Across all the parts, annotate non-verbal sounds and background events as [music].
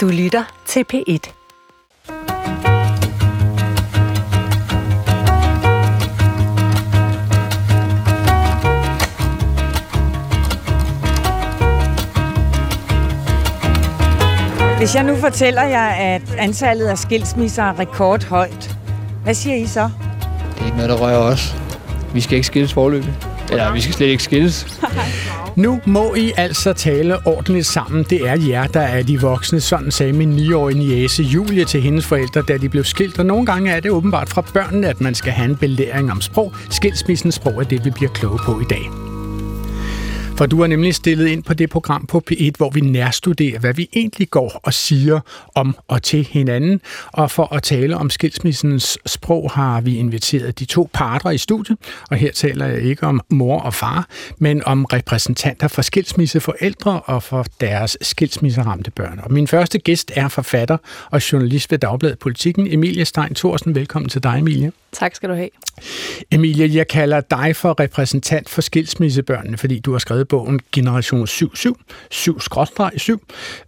Du lytter til P1. Hvis jeg nu fortæller jer, at antallet af skilsmisser er rekordhøjt, hvad siger I så? Det er ikke noget, der rører os. Vi skal ikke skilles forløbet. Eller vi skal slet ikke skilles. [laughs] Nu må I altså tale ordentligt sammen. Det er jer, der er de voksne. Sådan sagde min 9-årige niece Julie til hendes forældre, da de blev skilt. Og nogle gange er det åbenbart fra børnene, at man skal have en belæring om sprog. Skilsmissens sprog er det, vi bliver kloge på i dag. For du har nemlig stillet ind på det program på P1, hvor vi nærstuderer, hvad vi egentlig går og siger om og til hinanden. Og for at tale om skilsmissens sprog har vi inviteret de to parter i studiet. Og her taler jeg ikke om mor og far, men om repræsentanter for skilsmisseforældre og for deres skilsmisseramte børn. Og min første gæst er forfatter og journalist ved Dagbladet Politikken, Emilie Stein Thorsen. Velkommen til dig, Emilie. Tak skal du have. Emilie, jeg kalder dig for repræsentant for skilsmissebørnene, fordi du har skrevet bogen Generation 77, 7-7,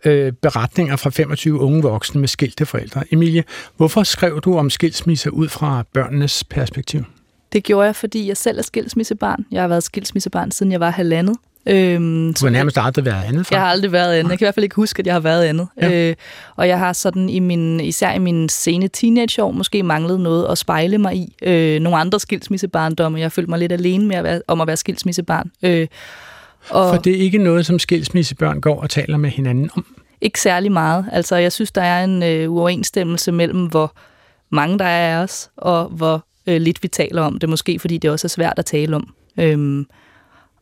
øh, beretninger fra 25 unge voksne med skilte forældre. Emilie, hvorfor skrev du om skilsmisse ud fra børnenes perspektiv? Det gjorde jeg, fordi jeg selv er skilsmissebarn. Jeg har været skilsmissebarn, siden jeg var halvandet. Øhm, du har nærmest aldrig været andet for? Jeg har aldrig været andet. Jeg kan i hvert fald ikke huske, at jeg har været andet. Ja. Øh, og jeg har sådan, i min, især i mine sene teenageår, måske manglet noget at spejle mig i. Øh, nogle andre skilsmissebarndomme. Jeg følte mig lidt alene med at være, om at være skilsmissebarn. Øh, og For det er ikke noget, som skilsmissebørn går og taler med hinanden om? Ikke særlig meget. Altså, jeg synes, der er en øh, uoverensstemmelse mellem, hvor mange der er af os, og hvor øh, lidt vi taler om det. Måske fordi det også er svært at tale om. Øhm,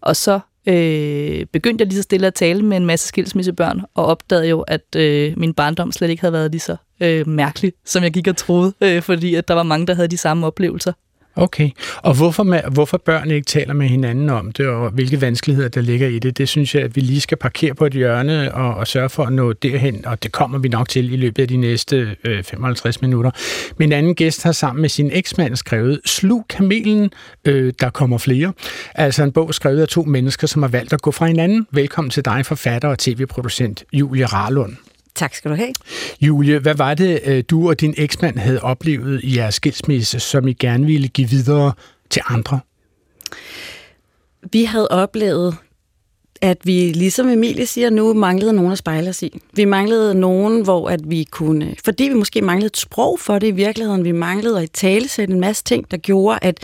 og så øh, begyndte jeg lige så stille at tale med en masse skilsmissebørn, og opdagede jo, at øh, min barndom slet ikke havde været lige så øh, mærkelig, som jeg gik og troede, øh, fordi at der var mange, der havde de samme oplevelser. Okay, og hvorfor, med, hvorfor børn ikke taler med hinanden om det, og hvilke vanskeligheder der ligger i det, det synes jeg, at vi lige skal parkere på et hjørne og, og sørge for at nå derhen, og det kommer vi nok til i løbet af de næste øh, 55 minutter. Min anden gæst har sammen med sin eksmand skrevet Slug kamelen, øh, der kommer flere. Altså en bog skrevet af to mennesker, som har valgt at gå fra hinanden. Velkommen til dig, forfatter og tv-producent Julie Rarlund. Tak skal du have. Julie, hvad var det, øh, du og din eksmand havde oplevet i jeres skilsmisse, som I gerne ville give videre til andre? Vi havde oplevet, at vi, ligesom Emilie siger nu, manglede nogen at spejle os i. Vi manglede nogen, hvor at vi kunne, fordi vi måske manglede et sprog for det i virkeligheden, vi manglede at tale sætte en masse ting, der gjorde, at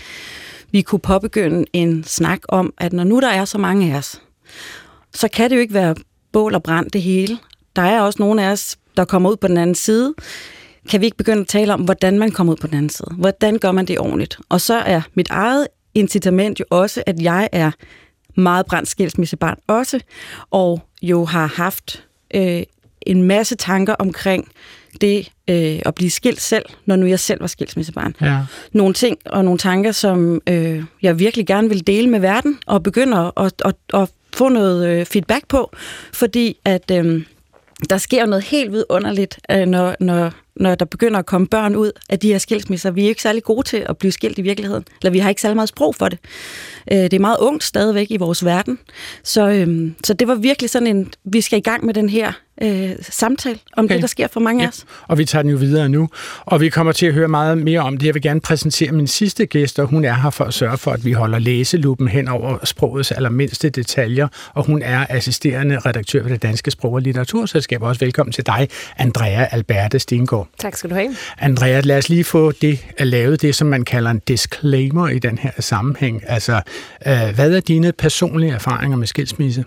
vi kunne påbegynde en snak om, at når nu der er så mange af os, så kan det jo ikke være bål og brand det hele der er også nogle af os, der kommer ud på den anden side. Kan vi ikke begynde at tale om, hvordan man kommer ud på den anden side? Hvordan gør man det ordentligt? Og så er mit eget incitament jo også, at jeg er meget brændt skilsmissebarn også, og jo har haft øh, en masse tanker omkring det øh, at blive skilt selv, når nu jeg selv var skilsmissebarn. Ja. Nogle ting og nogle tanker, som øh, jeg virkelig gerne vil dele med verden, og begynde at, at, at, at få noget øh, feedback på, fordi at... Øh, der sker jo noget helt vidunderligt, øh, når, når, når der begynder at komme børn ud af de her skilsmisser. Vi er ikke særlig gode til at blive skilt i virkeligheden, eller vi har ikke særlig meget sprog for det. Øh, det er meget ungt stadigvæk i vores verden. Så, øhm, så det var virkelig sådan en, vi skal i gang med den her øh, samtale om okay. det, der sker for mange ja. af os. Og vi tager den jo videre nu, og vi kommer til at høre meget mere om det. Jeg vil gerne præsentere min sidste gæst, og hun er her for at sørge for, at vi holder læseluppen hen over sprogets allermindste detaljer, og hun er assisterende redaktør ved det Danske Sprog- og Litteraturselskab. Også velkommen til dig, Andrea Alberte Stengård. Tak skal du have. Andrea, lad os lige få det at lave det, som man kalder en disclaimer i den her sammenhæng. Altså, øh, hvad er dine personlige erfaringer med skilsmisse?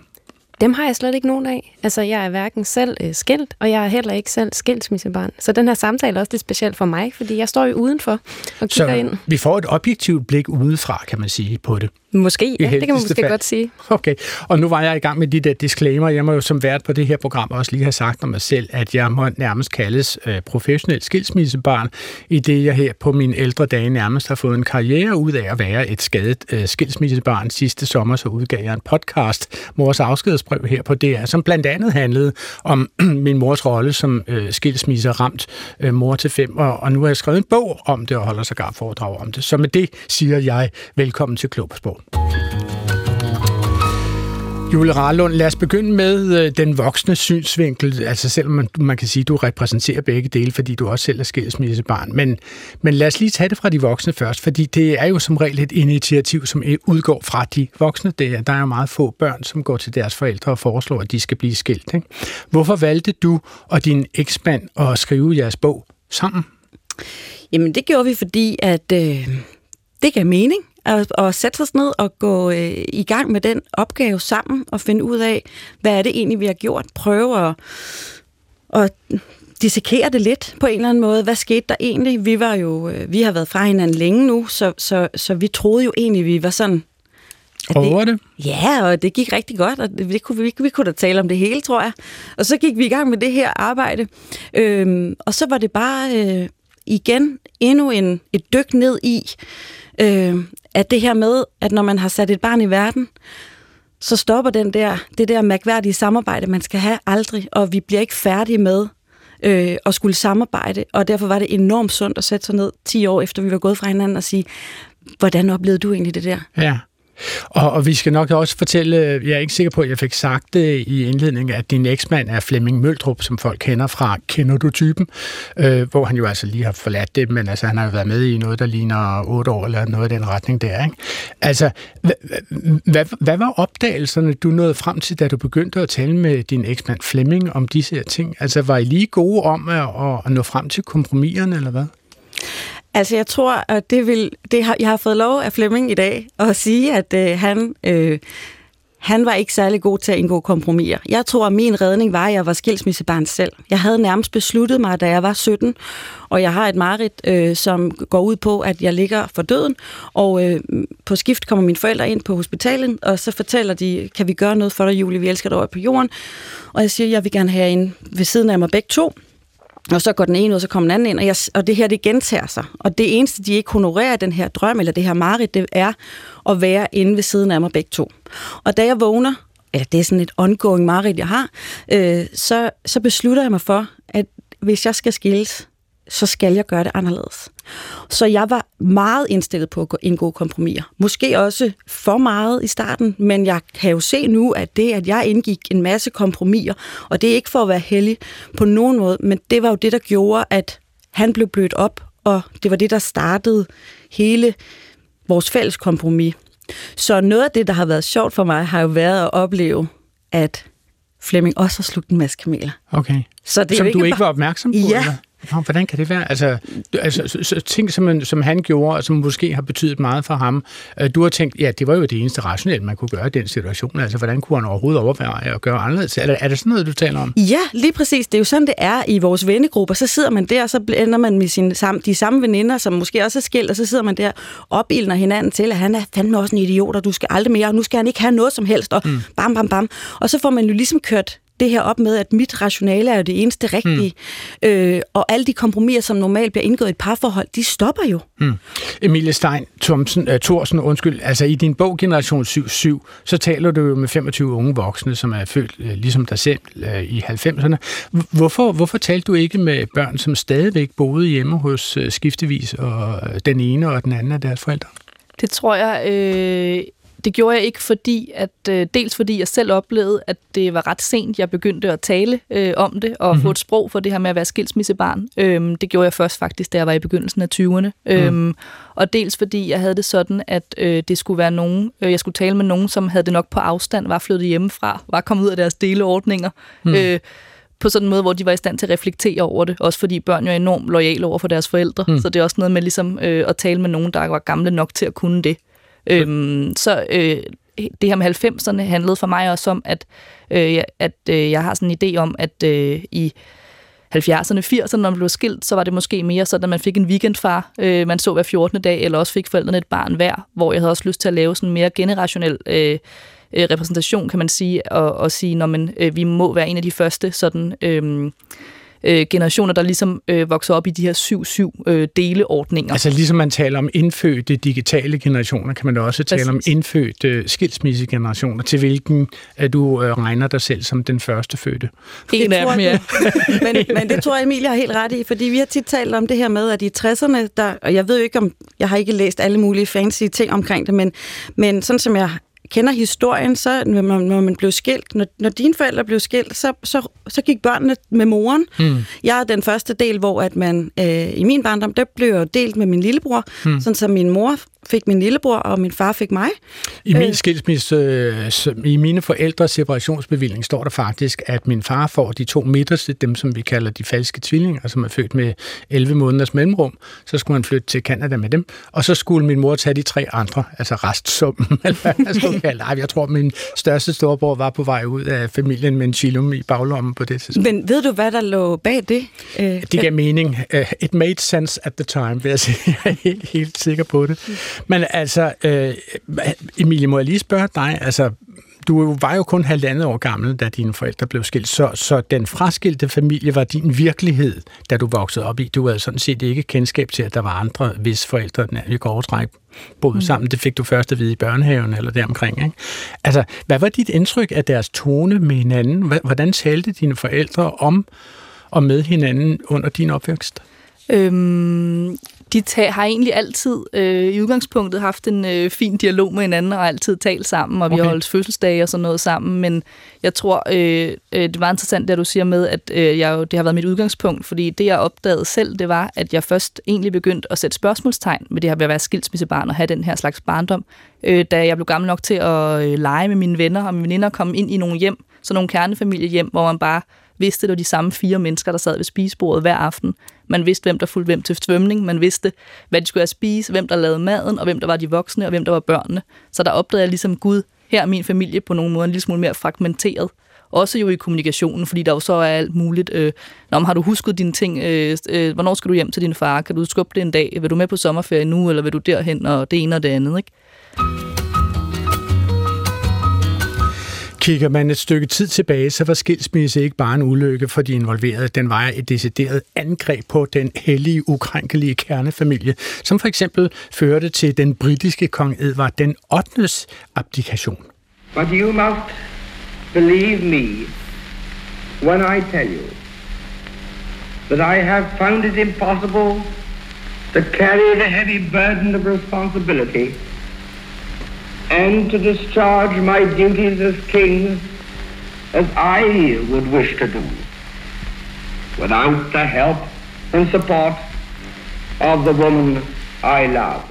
Dem har jeg slet ikke nogen af. Altså, jeg er hverken selv øh, skilt, og jeg er heller ikke selv skilsmissebarn. Så den her samtale er også lidt speciel for mig, fordi jeg står jo udenfor og kigger Så ind. vi får et objektivt blik udefra, kan man sige, på det. Måske, ja, det kan man måske fald. godt sige. Okay, og nu var jeg i gang med de der disclaimer. Jeg må jo som vært på det her program også lige have sagt om mig selv, at jeg må nærmest kaldes øh, professionel skilsmissebarn, i det jeg her på mine ældre dage nærmest har fået en karriere ud af at være et skadet øh, skilsmissebarn. Sidste sommer så udgav jeg en podcast, Mors afskedsbrev her på DR, som blandt andet handlede om [clears throat] min mors rolle som øh, skilsmisseramt øh, mor til fem, og, og nu har jeg skrevet en bog om det og holder sig gar foredrag om det. Så med det siger jeg velkommen til Klog på Jule Rarlund, lad os begynde med øh, den voksne synsvinkel. Altså selvom man, man kan sige, at du repræsenterer begge dele, fordi du også selv er skilsmissebarn. Men, men lad os lige tage det fra de voksne først, fordi det er jo som regel et initiativ, som udgår fra de voksne. Det er, der er jo meget få børn, som går til deres forældre og foreslår, at de skal blive skilt. Ikke? Hvorfor valgte du og din eksmand at skrive jeres bog sammen? Jamen det gjorde vi, fordi at øh, det gav mening at, at sætte os ned og gå øh, i gang med den opgave sammen og finde ud af, hvad er det egentlig, vi har gjort. Prøve at, at dissekere det lidt på en eller anden måde. Hvad skete der egentlig? Vi var jo, øh, vi har været fra hinanden længe nu, så, så, så vi troede jo egentlig, vi var sådan over det? Ja, og det gik rigtig godt, og vi kunne, vi, vi kunne da tale om det hele, tror jeg. Og så gik vi i gang med det her arbejde, øhm, og så var det bare øh, igen endnu en, et dyk ned i, øh, at det her med, at når man har sat et barn i verden, så stopper den der, det der mærkværdige samarbejde, man skal have aldrig, og vi bliver ikke færdige med øh, at skulle samarbejde, og derfor var det enormt sundt at sætte sig ned 10 år efter vi var gået fra hinanden og sige, hvordan oplevede du egentlig det der? Ja. Og, og vi skal nok også fortælle, øh, jeg er ikke sikker på, at jeg fik sagt det i indledningen, at din eksmand er Flemming Møldrup, som folk kender fra Kender du typen? Øh, hvor han jo altså lige har forladt det, men altså han har jo været med i noget, der ligner otte år, eller noget i den retning der. Ikke? Altså, hvad, hvad, var opdagelserne, du nåede frem til, da du begyndte at tale med din eksmand Flemming om disse her ting? Altså, var I lige gode om at, at nå frem til kompromiserne, eller hvad? Altså, jeg tror, at det vil... Det har, jeg har fået lov af Flemming i dag at sige, at øh, han... Øh, han var ikke særlig god til at indgå kompromiser. Jeg tror, at min redning var, at jeg var skilsmissebarn selv. Jeg havde nærmest besluttet mig, da jeg var 17, og jeg har et mareridt, øh, som går ud på, at jeg ligger for døden, og øh, på skift kommer mine forældre ind på hospitalet, og så fortæller de, kan vi gøre noget for dig, Julie, vi elsker dig over på jorden. Og jeg siger, jeg vil gerne have en ved siden af mig begge to. Og så går den ene ud, og så kommer den anden ind, og, jeg, og det her, det gentager sig. Og det eneste, de ikke honorerer den her drøm, eller det her mareridt, det er at være inde ved siden af mig begge to. Og da jeg vågner, eller det er sådan et ongoing mareridt, jeg har, øh, så, så beslutter jeg mig for, at hvis jeg skal skilles, så skal jeg gøre det anderledes. Så jeg var meget indstillet på at indgå kompromiser. Måske også for meget i starten, men jeg kan jo se nu, at det, at jeg indgik en masse kompromiser, og det er ikke for at være heldig på nogen måde, men det var jo det, der gjorde, at han blev blødt op, og det var det, der startede hele vores fælles kompromis. Så noget af det, der har været sjovt for mig, har jo været at opleve, at Flemming også har slugt en masse kameler. Okay. Så det Som ikke du ikke bare... var opmærksom på? Ja, eller? Nå, hvordan kan det være? Altså, altså så, så, ting, som, som han gjorde, og som måske har betydet meget for ham, øh, du har tænkt, ja, det var jo det eneste rationelle, man kunne gøre i den situation. Altså, hvordan kunne han overhovedet overveje at gøre anderledes? Er, er det sådan noget, du taler om? Ja, lige præcis. Det er jo sådan, det er i vores vennegrupper. Så sidder man der, og så ender man med sine, de samme veninder, som måske også er skilt, og så sidder man der opildner hinanden til, at han er fandme også en idiot, og du skal aldrig mere, og nu skal han ikke have noget som helst, og mm. bam, bam, bam. Og så får man jo ligesom kørt det her op med, at mit rationale er jo det eneste rigtige, mm. øh, og alle de kompromiser, som normalt bliver indgået i et parforhold, de stopper jo. Mm. Emilie Stein Thomsen, uh, Thorsen, undskyld, altså i din bog Generation 7-7, så taler du jo med 25 unge voksne, som er født uh, ligesom dig selv uh, i 90'erne. Hvorfor, hvorfor talte du ikke med børn, som stadigvæk boede hjemme hos uh, skiftevis, og uh, den ene og den anden af deres forældre? Det tror jeg... Øh det gjorde jeg ikke, fordi at øh, dels fordi jeg selv oplevede, at det var ret sent, jeg begyndte at tale øh, om det, og mm-hmm. få et sprog for det her med at være skilsmissebarn. Øhm, det gjorde jeg først faktisk, da jeg var i begyndelsen af 20'erne. Mm. Øhm, og dels fordi jeg havde det sådan, at øh, det skulle være nogen, øh, jeg skulle tale med nogen, som havde det nok på afstand, var flyttet hjemmefra, var kommet ud af deres deleordninger. Mm. Øh, på sådan en måde, hvor de var i stand til at reflektere over det. Også fordi børn jo er enormt lojale over for deres forældre. Mm. Så det er også noget med ligesom, øh, at tale med nogen, der var gamle nok til at kunne det. Øhm, så øh, det her med 90'erne handlede for mig også om, at, øh, at øh, jeg har sådan en idé om, at øh, i 70'erne, 80'erne, når man blev skilt, så var det måske mere sådan, at man fik en weekendfar, øh, man så hver 14. dag, eller også fik forældrene et barn hver, hvor jeg havde også lyst til at lave sådan en mere generationel øh, øh repræsentation, kan man sige, og, og sige, når man, øh, vi må være en af de første sådan... Øh, øh, generationer, der ligesom øh, vokser op i de her syv-syv øh, deleordninger. Altså ligesom man taler om indfødte digitale generationer, kan man da også tale Præcis. om indfødte skilsmissegenerationer, til hvilken at du øh, regner dig selv som den første fødte. En af dem, ja. [laughs] men, men det tror jeg, Emilie har helt ret i, fordi vi har tit talt om det her med, at i 60'erne, der, og jeg ved jo ikke om, jeg har ikke læst alle mulige fancy ting omkring det, men, men sådan som jeg kender historien, så når man, når man blev skilt, når, når dine forældre blev skilt, så, så, så gik børnene med moren. Mm. Jeg er den første del, hvor at man øh, i min barndom, der blev jeg delt med min lillebror, mm. sådan så min mor fik min lillebror, og min far fik mig. I min skilsmisse, øh, i mine forældres separationsbevilling, står der faktisk, at min far får de to midterste, dem som vi kalder de falske tvillinger, som er født med 11 måneders mellemrum. Så skulle han flytte til Canada med dem, og så skulle min mor tage de tre andre, altså restsummen, [laughs] kalde Jeg tror, min største storebror var på vej ud af familien med en chilum i baglommen på det tidspunkt. Men ved du, hvad der lå bag det? Det gav mening. It made sense at the time, vil jeg sige. [laughs] Jeg er helt, helt sikker på det. Men altså, øh, Emilie, må jeg lige spørge dig, altså, du var jo kun halvandet år gammel, da dine forældre blev skilt, så, så den fraskilte familie var din virkelighed, da du voksede op i. Du havde sådan set ikke kendskab til, at der var andre, hvis forældre i overtræk boede mm. sammen. Det fik du først at vide i børnehaven eller deromkring. Ikke? Altså, hvad var dit indtryk af deres tone med hinanden? Hvordan talte dine forældre om og med hinanden under din opvækst? Øhm, de ta- har egentlig altid øh, i udgangspunktet haft en øh, fin dialog med hinanden og altid talt sammen, og okay. vi har holdt fødselsdage og sådan noget sammen, men jeg tror, øh, øh, det var interessant, det du siger med, at øh, jeg, det har været mit udgangspunkt, fordi det, jeg opdagede selv, det var, at jeg først egentlig begyndte at sætte spørgsmålstegn med det her ved at være skilsmissebarn og have den her slags barndom, øh, da jeg blev gammel nok til at øh, lege med mine venner, og mine veninder kom ind i nogle hjem, så nogle kernefamiliehjem, hvor man bare vidste, at det var de samme fire mennesker, der sad ved spisebordet hver aften. Man vidste, hvem der fulgte hvem til svømning. Man vidste, hvad de skulle have spise, hvem der lavede maden, og hvem der var de voksne, og hvem der var børnene. Så der opdagede jeg ligesom, Gud, her er min familie på nogle måder en lille smule mere fragmenteret. Også jo i kommunikationen, fordi der jo så er alt muligt. Øh, Nå, har du husket dine ting? Øh, øh, hvornår skal du hjem til din far? Kan du skubbe det en dag? Vil du med på sommerferie nu, eller vil du derhen? Og det ene og det andet, ikke? Kigger man et stykke tid tilbage, så var skilsmisse ikke bare en ulykke for de involverede. Den var et decideret angreb på den hellige, ukrænkelige kernefamilie, som for eksempel førte til den britiske kong Edvard den 8. abdikation. But you must believe me when I tell you that I have found it impossible to carry the heavy burden of responsibility and to discharge my duties as king as I would wish to do, without the help and support of the woman I love.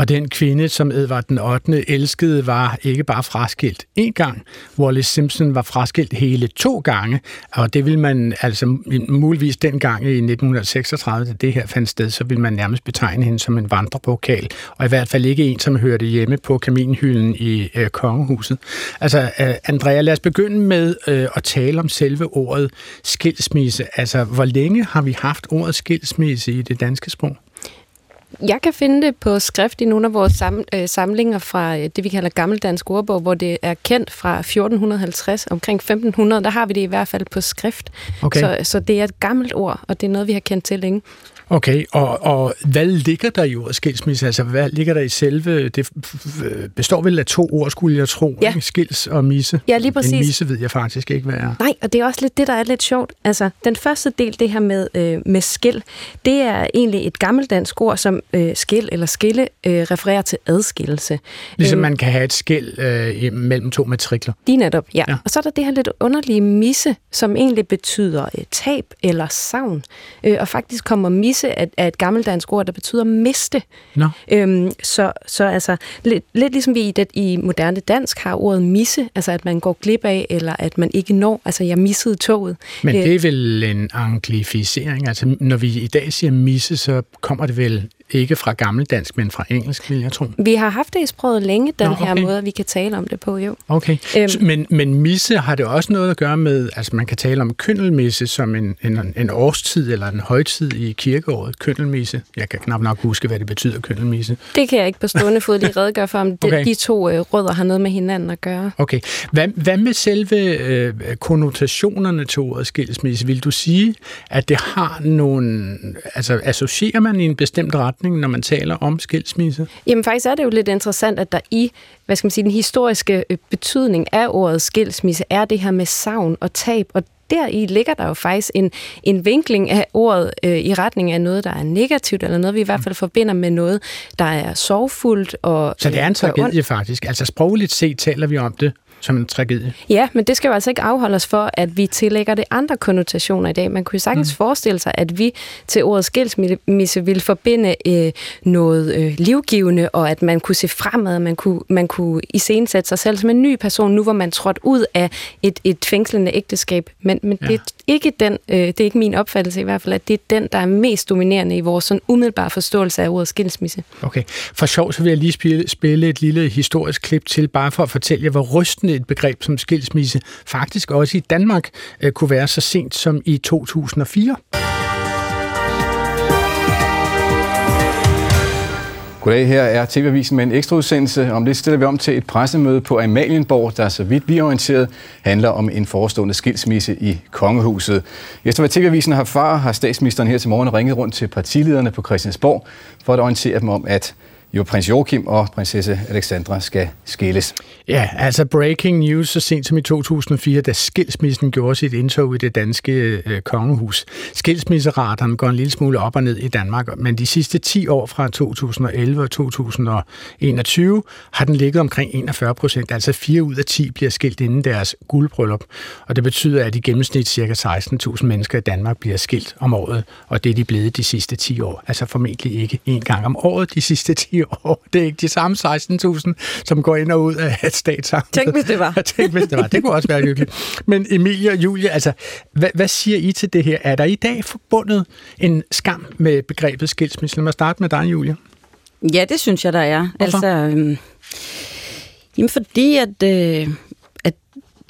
Og den kvinde, som Edvard den 8. elskede, var ikke bare fraskilt en gang. Wallace Simpson var fraskilt hele to gange, og det vil man altså muligvis dengang i 1936, da det her fandt sted, så vil man nærmest betegne hende som en vandrebokal, og i hvert fald ikke en, som hørte hjemme på kaminhylden i øh, kongehuset. Altså, øh, Andrea, lad os begynde med øh, at tale om selve ordet skilsmisse. Altså, hvor længe har vi haft ordet skilsmisse i det danske sprog? Jeg kan finde det på skrift i nogle af vores sam, øh, samlinger fra øh, det, vi kalder Gammeldansk Ordbog, hvor det er kendt fra 1450, omkring 1500. Der har vi det i hvert fald på skrift. Okay. Så, så det er et gammelt ord, og det er noget, vi har kendt til længe. Okay, og, og hvad ligger der i ordet skilsmisse? Altså, hvad ligger der i selve... Det består vel af to ord, skulle jeg tro. Ja. Ikke? Skils og misse. Ja, lige præcis. En misse ved jeg faktisk ikke, hvad er. Nej, og det er også lidt det, der er lidt sjovt. Altså, den første del, det her med, øh, med skil, det er egentlig et gammeldansk ord, som øh, skil eller skille øh, refererer til adskillelse. Ligesom øh, man kan have et skil øh, mellem to matrikler. Lige netop, ja. ja. Og så er der det her lidt underlige misse, som egentlig betyder øh, tab eller savn. Øh, og faktisk kommer misse misse er, er et gammeldansk ord, der betyder miste. No. Øhm, så, så altså, lidt, lidt ligesom vi i, det, i moderne dansk har ordet misse, altså at man går glip af, eller at man ikke når, altså jeg missede toget. Men det er vel en anglificering, altså når vi i dag siger misse, så kommer det vel ikke fra gammeldansk, men fra engelsk, vil jeg tro. Vi har haft det i sproget længe, den Nå, okay. her måde, vi kan tale om det på, jo. Okay, øhm. men, men misse har det også noget at gøre med, altså man kan tale om køndelmisse som en, en, en årstid eller en højtid i kirkeåret, køndelmisse. Jeg kan knap nok huske, hvad det betyder, køndelmisse. Det kan jeg ikke på stående fod lige redegøre for, om okay. de, to øh, rødder har noget med hinanden at gøre. Okay, hvad, hvad med selve øh, konnotationerne til ordet skilsmisse? Vil du sige, at det har nogle, altså associerer man i en bestemt ret retning, når man taler om skilsmisse? Jamen faktisk er det jo lidt interessant, at der i hvad skal man sige, den historiske øh, betydning af ordet skilsmisse er det her med savn og tab, og der i ligger der jo faktisk en, en vinkling af ordet øh, i retning af noget, der er negativt, eller noget, vi i hvert fald forbinder med noget, der er sorgfuldt. Og, Så det er en tragedie faktisk. Altså sprogligt set taler vi om det som en tragedie. Ja, men det skal jo altså ikke afholde os for, at vi tillægger det andre konnotationer i dag. Man kunne jo sagtens mm. forestille sig, at vi til ordet skilsmisse ville forbinde øh, noget øh, livgivende, og at man kunne se fremad, man kunne, man kunne iscenesætte sig selv som en ny person, nu hvor man trådt ud af et, et fængslende ægteskab. Men, men ja. det, ikke den, øh, det er ikke min opfattelse i hvert fald, at det er den, der er mest dominerende i vores sådan umiddelbare forståelse af ordet skilsmisse. Okay. For sjov, så vil jeg lige spille, spille et lille historisk klip til, bare for at fortælle jer, hvor rystende et begreb som skilsmisse faktisk også i Danmark øh, kunne være så sent som i 2004. Goddag, her er TV-avisen med en ekstra udsendelse. Om det stiller vi om til et pressemøde på Amalienborg, der så vidt vi er orienteret handler om en forestående skilsmisse i Kongehuset. Efter hvad TV-avisen har far, har statsministeren her til morgen ringet rundt til partilederne på Christiansborg for at orientere dem om, at jo prins Joachim og prinsesse Alexandra skal skilles. Ja, altså breaking news så sent som i 2004, da skilsmissen gjorde sit indtog i det danske øh, kongehus. Skilsmisseraterne går en lille smule op og ned i Danmark, men de sidste 10 år fra 2011 og 2021 har den ligget omkring 41 procent, altså 4 ud af 10 bliver skilt inden deres guldbryllup. Og det betyder, at i gennemsnit ca. 16.000 mennesker i Danmark bliver skilt om året, og det er de blevet de sidste 10 år. Altså formentlig ikke en gang om året de sidste 10 år. Det er ikke de samme 16.000, som går ind og ud af et statsamtet. Tænk, hvis det var. [laughs] Tænk, hvis det var. Det kunne også være hyggeligt. Men Emilie og Julie, altså, hvad, hvad siger I til det her? Er der i dag forbundet en skam med begrebet skilsmisse? Lad mig starte med dig, Julie. Ja, det synes jeg, der er. Hvorfor? Altså, øhm, jamen fordi, at, øh, at,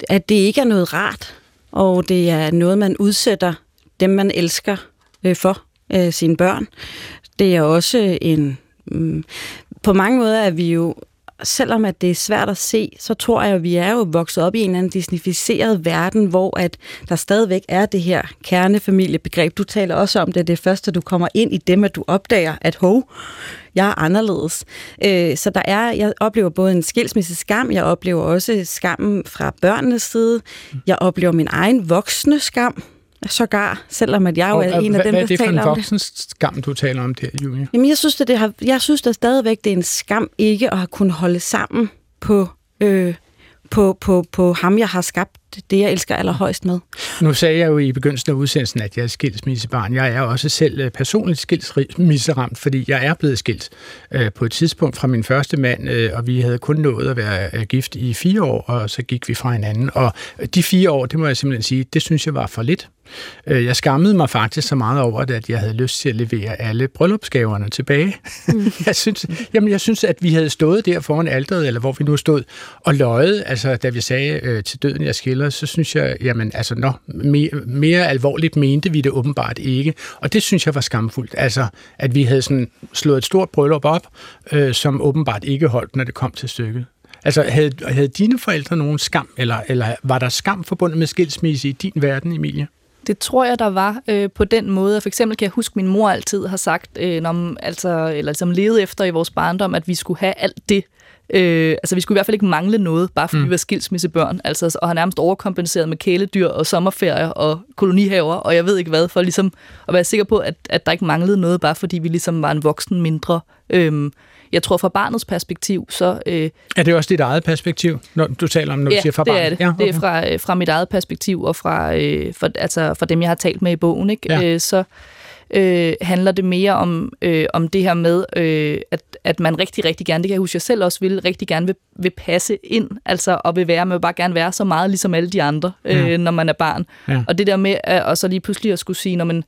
at det ikke er noget rart, og det er noget, man udsætter dem, man elsker øh, for øh, sine børn. Det er også en... Mm, på mange måder er vi jo selvom at det er svært at se, så tror jeg, at vi er jo vokset op i en eller anden disnificeret verden, hvor at der stadigvæk er det her kernefamiliebegreb. Du taler også om det, det er først, at du kommer ind i dem, at du opdager, at hov, jeg er anderledes. Øh, så der er, jeg oplever både en skilsmisse skam, jeg oplever også skammen fra børnenes side, jeg oplever min egen voksne skam, sågar, selvom at jeg jo er Og, en af hvad, dem, hvad der er det for en taler om det. voksen skam, du taler om der, Julie? Jamen, jeg synes, at det har, jeg synes at stadigvæk, det er en skam ikke at have kunnet holde sammen på, øh, på, på, på ham, jeg har skabt det, jeg elsker allerhøjst med. Nu sagde jeg jo i begyndelsen af udsendelsen, at jeg er skilsmissebarn. Jeg er også selv øh, personligt skilsmisseramt, fordi jeg er blevet skilt øh, på et tidspunkt fra min første mand, øh, og vi havde kun nået at være øh, gift i fire år, og så gik vi fra hinanden. Og de fire år, det må jeg simpelthen sige, det synes jeg var for lidt. Øh, Jeg skammede mig faktisk så meget over det, at jeg havde lyst til at levere alle bryllupsgaverne tilbage. Mm. [laughs] jeg, synes, jamen, jeg synes, at vi havde stået der foran alderet, eller hvor vi nu stod, og løjet, altså da vi sagde øh, til døden, jeg skiller, så synes jeg, jamen altså, nå, mere, mere alvorligt mente vi det åbenbart ikke. Og det synes jeg var skamfuldt. Altså, at vi havde sådan slået et stort bryllup op, øh, som åbenbart ikke holdt, når det kom til stykket. Altså, havde, havde dine forældre nogen skam, eller, eller var der skam forbundet med skilsmisse i din verden, Emilie? Det tror jeg, der var øh, på den måde. For eksempel kan jeg huske, at min mor altid har sagt, øh, når, altså, eller ligesom levede efter i vores barndom, at vi skulle have alt det. Øh, altså, vi skulle i hvert fald ikke mangle noget, bare fordi mm. vi var skilsmissebørn. Altså, og har nærmest overkompenseret med kæledyr og sommerferier og kolonihaver, og jeg ved ikke hvad, for ligesom at være sikker på, at, at der ikke manglede noget, bare fordi vi ligesom var en voksen mindre. Øh, jeg tror fra barnets perspektiv, så... Øh, Er det også dit eget perspektiv, når du taler om, når ja, du siger fra det barnet? er det. Ja, okay. Det er fra, øh, fra mit eget perspektiv, og fra, øh, for, altså, fra dem, jeg har talt med i bogen. Ikke? Ja. Øh, så øh, handler det mere om, øh, om det her med, øh, at, at man rigtig, rigtig gerne, det kan jeg huske, jeg selv også vil, rigtig gerne vil, vil passe ind, altså og vil være, man vil bare gerne være så meget ligesom alle de andre, øh, Ja. når man er barn. Ja. Og det der med, at, og så lige pludselig at skulle sige, når man,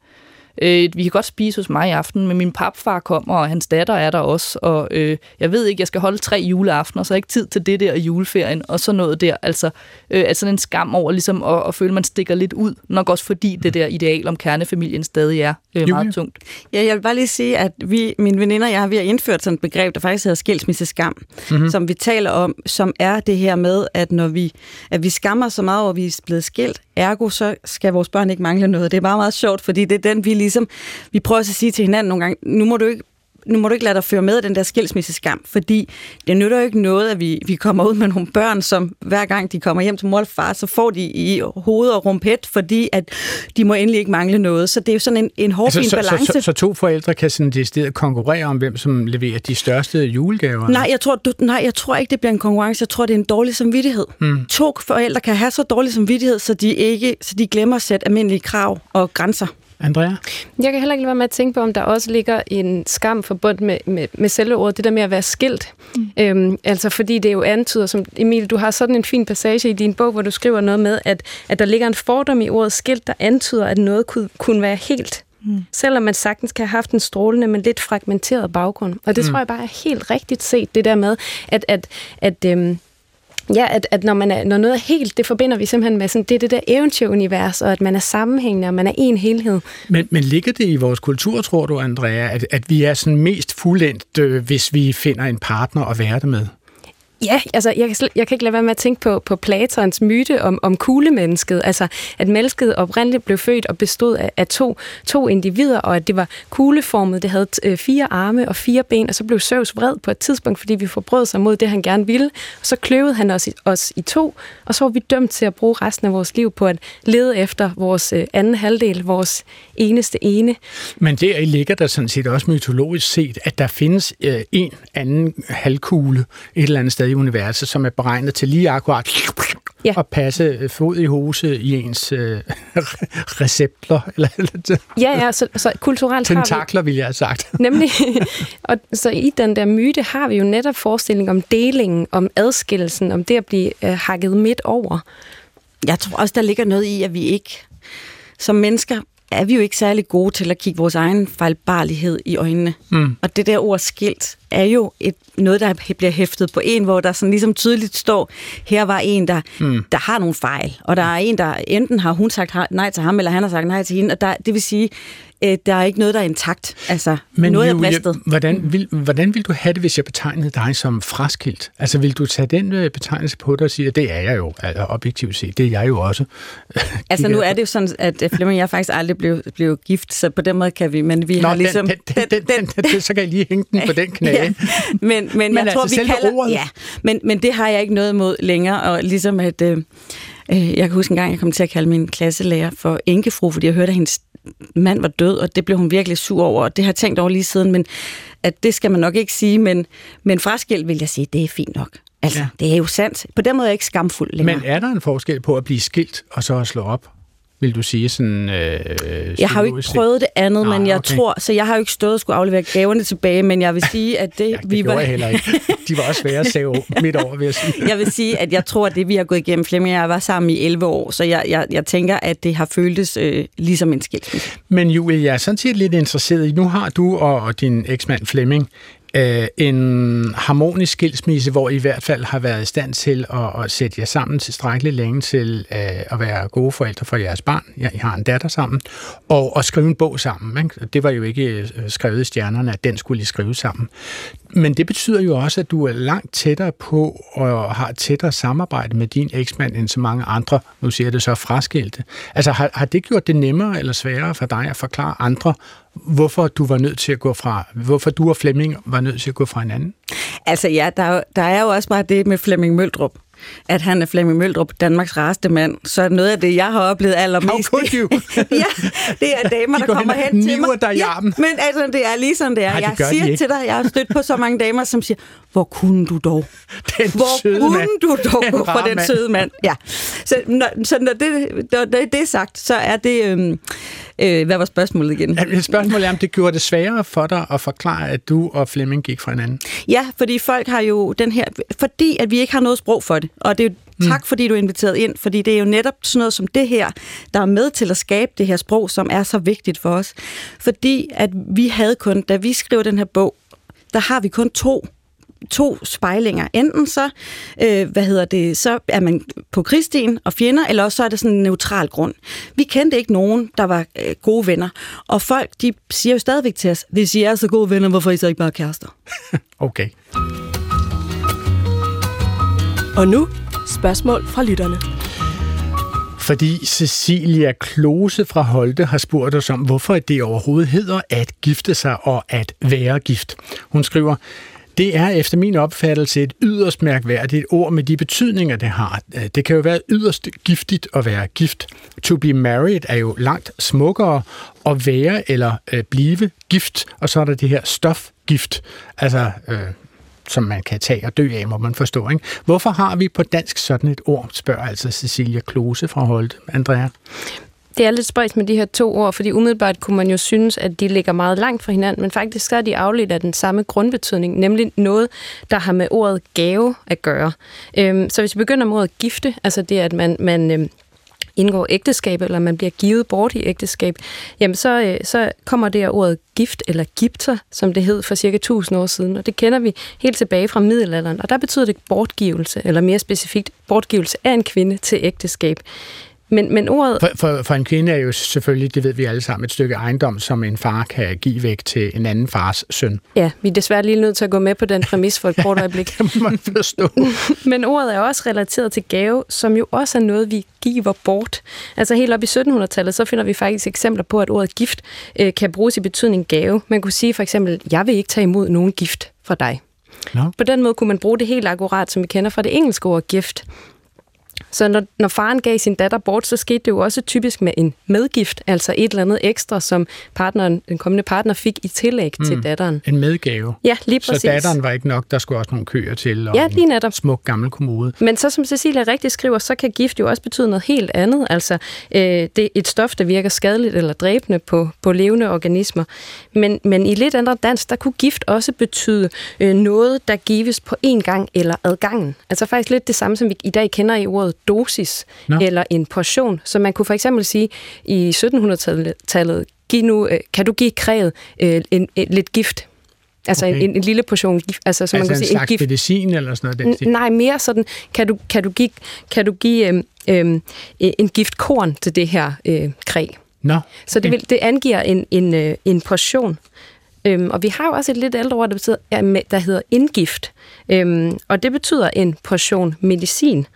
Øh, vi kan godt spise hos mig i aften, men min papfar kommer, og hans datter er der også, og øh, jeg ved ikke, jeg skal holde tre juleaftener, så har jeg ikke tid til det der juleferien, og så noget der. Altså, øh, altså en skam over ligesom at, at føle, at man stikker lidt ud, nok også fordi det der ideal om kernefamilien stadig er øh, Julie? meget tungt. Ja, jeg vil bare lige sige, at vi, mine veninder og jeg, vi har indført sådan et begreb, der faktisk hedder skilsmisseskam, mm-hmm. som vi taler om, som er det her med, at når vi, at vi skammer så meget over, at vi er blevet skilt, ergo så skal vores børn ikke mangle noget. Det er bare meget sjovt, fordi det er den, vi ligesom, vi prøver at sige til hinanden nogle gange, nu må du ikke nu må du ikke lade dig føre med den der skilsmisseskam, fordi det nytter jo ikke noget, at vi, vi kommer ud med nogle børn, som hver gang de kommer hjem til mor og far, så får de i hoved og rumpet, fordi at de må endelig ikke mangle noget. Så det er jo sådan en, en hård altså, så, balance. Så, så, så, to forældre kan sådan det sted konkurrere om, hvem som leverer de største julegaver? Nej, jeg tror, du, nej, jeg tror ikke, det bliver en konkurrence. Jeg tror, det er en dårlig samvittighed. Mm. To forældre kan have så dårlig samvittighed, så de, ikke, så de glemmer at sætte almindelige krav og grænser. Andrea? Jeg kan heller ikke være med at tænke på, om der også ligger en skam forbundet med, med, med selve ordet, det der med at være skilt. Mm. Øhm, altså fordi det jo antyder, som Emil, du har sådan en fin passage i din bog, hvor du skriver noget med, at, at der ligger en fordom i ordet skilt, der antyder, at noget kunne, kunne være helt. Mm. Selvom man sagtens kan have haft en strålende, men lidt fragmenteret baggrund. Og det mm. tror jeg bare er helt rigtigt set, det der med, at, at, at øhm, Ja, at, at når, man er, når noget er helt, det forbinder vi simpelthen med sådan, det det der eventyrunivers, og at man er sammenhængende, og man er en helhed. Men, men ligger det i vores kultur, tror du, Andrea, at, at vi er sådan mest fuldendt, øh, hvis vi finder en partner at være det med? Ja, altså jeg kan, jeg kan ikke lade være med at tænke på, på Platons myte om, om kuglemennesket, altså at mennesket oprindeligt blev født og bestod af, af to, to individer, og at det var kugleformet, det havde øh, fire arme og fire ben, og så blev Zeus vred på et tidspunkt, fordi vi forbrød sig mod det, han gerne ville, og så kløvede han os i, os i to, og så var vi dømt til at bruge resten af vores liv på at lede efter vores øh, anden halvdel, vores eneste ene. Men der i ligger der sådan set også mytologisk set, at der findes øh, en anden halvkugle et eller andet sted i universet, som er beregnet til lige akkurat ja. at passe øh, fod i hose i ens øh, receptler. [laughs] Eller, eller ja, ja, så, så kulturelt Tentakler, har vi... vil jeg have sagt. [laughs] Nemlig. Og så i den der myte har vi jo netop forestilling om delingen, om adskillelsen, om det at blive øh, hakket midt over. Jeg tror også, der ligger noget i, at vi ikke som mennesker er vi jo ikke særlig gode til at kigge vores egen fejlbarlighed i øjnene. Mm. Og det der ord skilt er jo et, noget, der bliver hæftet på en, hvor der sådan ligesom tydeligt står, her var en, der, mm. der har nogle fejl. Og der er en, der enten har hun sagt nej til ham, eller han har sagt nej til hende. Og der, det vil sige, øh, der er ikke noget, der er intakt. Altså, Men noget Julie, er bristet. Hvordan vil, hvordan vil du have det, hvis jeg betegnede dig som fraskilt? Altså, vil du tage den øh, betegnelse på dig og sige, at det er jeg jo, altså, objektivt set, det er jeg jo også? [laughs] altså, nu er det jo sådan, at øh, Flemming og jeg faktisk aldrig blev, blev gift, så på den måde kan vi, men vi Nå, har ligesom... Den, den, den, den, den, den, så kan jeg lige hænge den på den knæ. [laughs] ja. [laughs] Men, men, men jeg altså, tror, vi kalder... Ordet. Ja, men, men det har jeg ikke noget imod længere, og ligesom at... Øh, jeg kan huske en gang, jeg kom til at kalde min klasselærer for enkefru, fordi jeg hørte, at hendes mand var død, og det blev hun virkelig sur over, og det har jeg tænkt over lige siden, men at det skal man nok ikke sige, men, men fraskilt vil jeg sige, det er fint nok. Altså, ja. det er jo sandt. På den måde er jeg ikke skamfuld længere. Men er der en forskel på at blive skilt og så at slå op? Vil du sige sådan øh, Jeg har jo ikke prøvet det andet, Nå, men jeg okay. tror, så jeg har jo ikke stået og skulle aflevere gaverne tilbage, men jeg vil sige, at det, ja, det vi var... jeg heller ikke. De var også svære at save [laughs] midt over, vil jeg sige. jeg vil sige, at jeg tror, at det, vi har gået igennem, Flemming og jeg var sammen i 11 år, så jeg, jeg, jeg tænker, at det har føltes øh, ligesom en skilsmisse. Men Julie, jeg er sådan set lidt interesseret i, nu har du og, og din eksmand Flemming øh, en harmonisk skilsmisse, hvor I i hvert fald har været i stand til at, at sætte jer sammen tilstrækkeligt længe til øh, at være gode forældre for jeres barn. Ja, I har en datter sammen. Og, og skrive en bog sammen. Ikke? Det var jo ikke øh, skrevet i stjernerne, at den skulle I skrive sammen. Men det betyder jo også, at du er langt tættere på og har tættere samarbejde med din eksmand end så mange andre, nu siger det så fraskilte. Altså har, har det gjort det nemmere eller sværere for dig at forklare andre, hvorfor du var nødt til at gå fra, hvorfor du og Flemming var nødt til at gå fra hinanden? Altså ja, der, der er jo også bare det med Flemming Møldrup at han er Flemming Møldrup, Danmarks rareste mand. Så noget af det, jeg har oplevet allermest... How could you? ja, det er damer, der kommer hen, hen til mig. Dig ja, men altså, det er lige sådan, det er. Nej, det jeg siger de til dig, jeg har stødt på så mange damer, som siger, hvor kunne du dog? [laughs] Den hvor søde kunne mand. du dog den for den søde mand? Ja. Så når, så når det, når det er sagt, så er det... Øhm, øh, hvad var spørgsmålet igen? Ja, spørgsmålet er, om det gjorde det sværere for dig at forklare, at du og Flemming gik fra hinanden? Ja, fordi folk har jo den her... Fordi at vi ikke har noget sprog for det, og det er jo Mm. Tak fordi du er inviteret ind, fordi det er jo netop sådan noget som det her, der er med til at skabe det her sprog, som er så vigtigt for os. Fordi at vi havde kun, da vi skrev den her bog, der har vi kun to to spejlinger. Enten så, øh, hvad hedder det, så er man på krigstien og fjender, eller også så er det sådan en neutral grund. Vi kendte ikke nogen, der var øh, gode venner. Og folk, de siger jo stadigvæk til os, hvis I er så gode venner, hvorfor er I så ikke bare kærester? [laughs] okay. Og nu spørgsmål fra lytterne. fordi Cecilia Klose fra Holte har spurgt os om, hvorfor det overhovedet hedder at gifte sig og at være gift. Hun skriver, det er efter min opfattelse et yderst mærkværdigt ord med de betydninger, det har. Øh, det kan jo være yderst giftigt at være gift. To be married er jo langt smukkere at være eller øh, blive gift, og så er der det her stofgift, altså øh, som man kan tage og dø af, må man forstå. Ikke? Hvorfor har vi på dansk sådan et ord, spørger altså Cecilia Klose fra Holte. Andrea? Det er lidt spøjs med de her to ord, fordi umiddelbart kunne man jo synes, at de ligger meget langt fra hinanden, men faktisk så er de afledt af den samme grundbetydning, nemlig noget, der har med ordet gave at gøre. Øhm, så hvis vi begynder med ordet gifte, altså det, at man, man øhm, indgår ægteskab, eller man bliver givet bort i ægteskab, jamen så, øh, så kommer det her ordet gift, eller gifter, som det hed for cirka 1000 år siden, og det kender vi helt tilbage fra middelalderen, og der betyder det bortgivelse, eller mere specifikt bortgivelse af en kvinde til ægteskab. Men, men ordet... For, for, for en kvinde er jo selvfølgelig, det ved vi alle sammen, et stykke ejendom, som en far kan give væk til en anden fars søn. Ja, vi er desværre lige nødt til at gå med på den præmis for et kort [laughs] øjeblik. det må man forstå. [laughs] men ordet er også relateret til gave, som jo også er noget, vi giver bort. Altså helt op i 1700-tallet, så finder vi faktisk eksempler på, at ordet gift øh, kan bruges i betydning gave. Man kunne sige for eksempel, jeg vil ikke tage imod nogen gift fra dig. No. På den måde kunne man bruge det helt akkurat, som vi kender fra det engelske ord gift. Så når, når faren gav sin datter bort, så skete det jo også typisk med en medgift, altså et eller andet ekstra, som partneren, den kommende partner fik i tillæg mm, til datteren. En medgave. Ja, lige præcis. Så datteren var ikke nok, der skulle også nogle køer til, og ja, lige netop. en smuk gammel kommode. Men så som Cecilia rigtig skriver, så kan gift jo også betyde noget helt andet. Altså, øh, det er et stof, der virker skadeligt eller dræbende på, på levende organismer. Men, men i lidt andre dans, der kunne gift også betyde øh, noget, der gives på én gang eller adgangen. Altså faktisk lidt det samme, som vi i dag kender i ordet dosis no. eller en portion. Så man kunne for eksempel sige, i 1700-tallet, giv nu, øh, kan du give kræet øh, en, en, lidt gift? Altså okay. en, en lille portion gift. Altså, så altså man kan en sige, en gift. medicin eller sådan noget? Den Nej, mere sådan, kan du, kan du give, kan du give øhm, øhm, en giftkorn til det her øh, kræ? No. Okay. Så det, vil, det angiver en, en, øh, en portion. Øhm, og vi har jo også et lidt ældre ord, der, betyder, der hedder indgift. Øhm, og det betyder en portion medicin.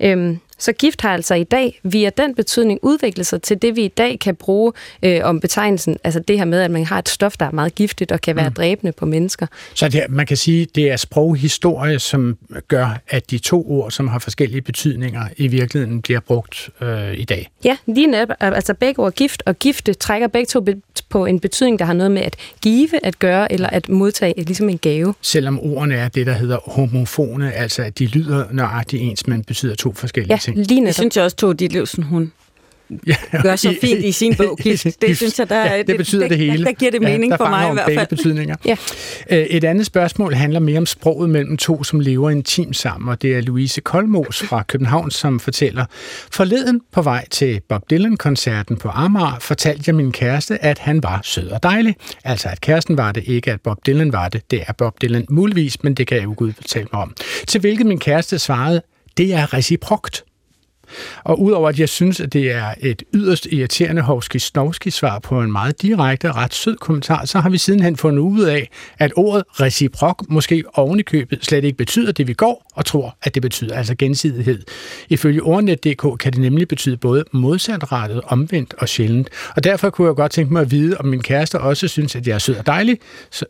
Øhm, så gift har altså i dag via den betydning udviklet sig til det, vi i dag kan bruge øh, om betegnelsen, altså det her med, at man har et stof, der er meget giftigt og kan være mm. dræbende på mennesker. Så det, man kan sige, det er sproghistorie, som gør, at de to ord, som har forskellige betydninger, i virkeligheden bliver brugt øh, i dag. Ja, lige netop. Altså begge ord gift og gifte trækker begge to på en betydning, der har noget med at give at gøre, eller at modtage ligesom en gave. Selvom ordene er det, der hedder homofone, altså at de lyder nøjagtigt ens, men betyder to forskellige ja, ting. Lige det synes jeg også, Tove Ditlevsen, hun ja, gør så fint i sin bog, Gift. [laughs] Det synes jeg, der, ja, det, det betyder det, det hele. Der, der giver det mening ja, for mig i hvert fald. betydninger. ja. Et andet spørgsmål handler mere om sproget mellem to, som lever intimt sammen, og det er Louise Kolmos fra København, som fortæller, forleden på vej til Bob Dylan-koncerten på Amager, fortalte jeg min kæreste, at han var sød og dejlig. Altså, at kæresten var det, ikke at Bob Dylan var det. Det er Bob Dylan muligvis, men det kan jeg jo Gud fortælle mig om. Til hvilket min kæreste svarede, det er reciprokt. Og udover at jeg synes, at det er et yderst irriterende hovski svar på en meget direkte og ret sød kommentar, så har vi sidenhen fundet ud af, at ordet reciprok måske ovenikøbet slet ikke betyder det, vi går og tror, at det betyder, altså gensidighed. Ifølge ordnet.dk kan det nemlig betyde både modsatrettet, omvendt og sjældent. Og derfor kunne jeg godt tænke mig at vide, om min kæreste også synes, at jeg er sød og dejlig,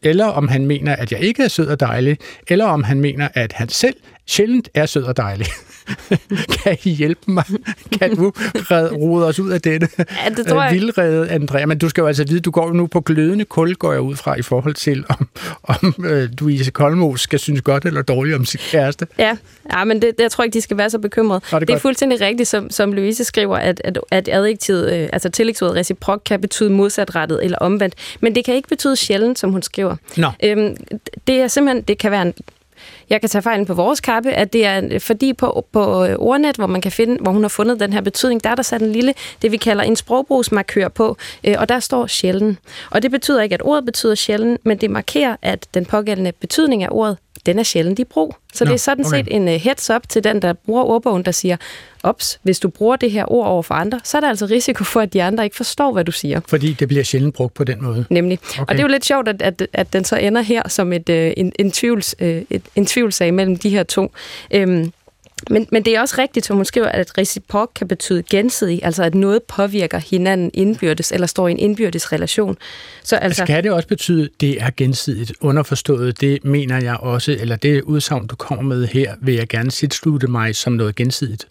eller om han mener, at jeg ikke er sød og dejlig, eller om han mener, at han selv sjældent er sød og dejlig. [laughs] kan I hjælpe mig? Kan du rode os ud af dette ja, det tror jeg. vildrede, Andrea? Men du skal jo altså vide, du går jo nu på glødende kul, går jeg ud fra, i forhold til, om, om øh, Louise Kolmos skal synes godt eller dårligt om sin kæreste. Ja, ja men det, det, jeg tror ikke, de skal være så bekymrede. Nå, det, er det er fuldstændig rigtigt, som, som Louise skriver, at, at, at adjektivet, øh, altså tillægsordet reciprok, kan betyde modsatrettet eller omvendt. Men det kan ikke betyde sjældent, som hun skriver. Nå. Øhm, det er simpelthen, det kan være en jeg kan tage fejlen på vores kappe, at det er fordi på, på øh, ordnet, hvor man kan finde, hvor hun har fundet den her betydning, der er der sat en lille, det vi kalder en sprogbrugsmarkør på, øh, og der står sjælden. Og det betyder ikke, at ordet betyder sjælden, men det markerer, at den pågældende betydning af ordet den er sjældent i brug. Så Nå, det er sådan okay. set en uh, heads up til den, der bruger ordbogen, der siger, ops, hvis du bruger det her ord over for andre, så er der altså risiko for, at de andre ikke forstår, hvad du siger. Fordi det bliver sjældent brugt på den måde. Nemlig. Okay. Og det er jo lidt sjovt, at, at, at den så ender her som et, uh, en, en, tvivls, uh, et, en tvivlsag mellem de her to. Um, men, men det er også rigtigt, som hun skriver, at reciprok kan betyde gensidig, altså at noget påvirker hinanden indbyrdes, eller står i en indbyrdes relation. Så altså, Skal det også betyde, at det er gensidigt underforstået? Det mener jeg også, eller det udsagn, du kommer med her, vil jeg gerne slutte mig som noget gensidigt.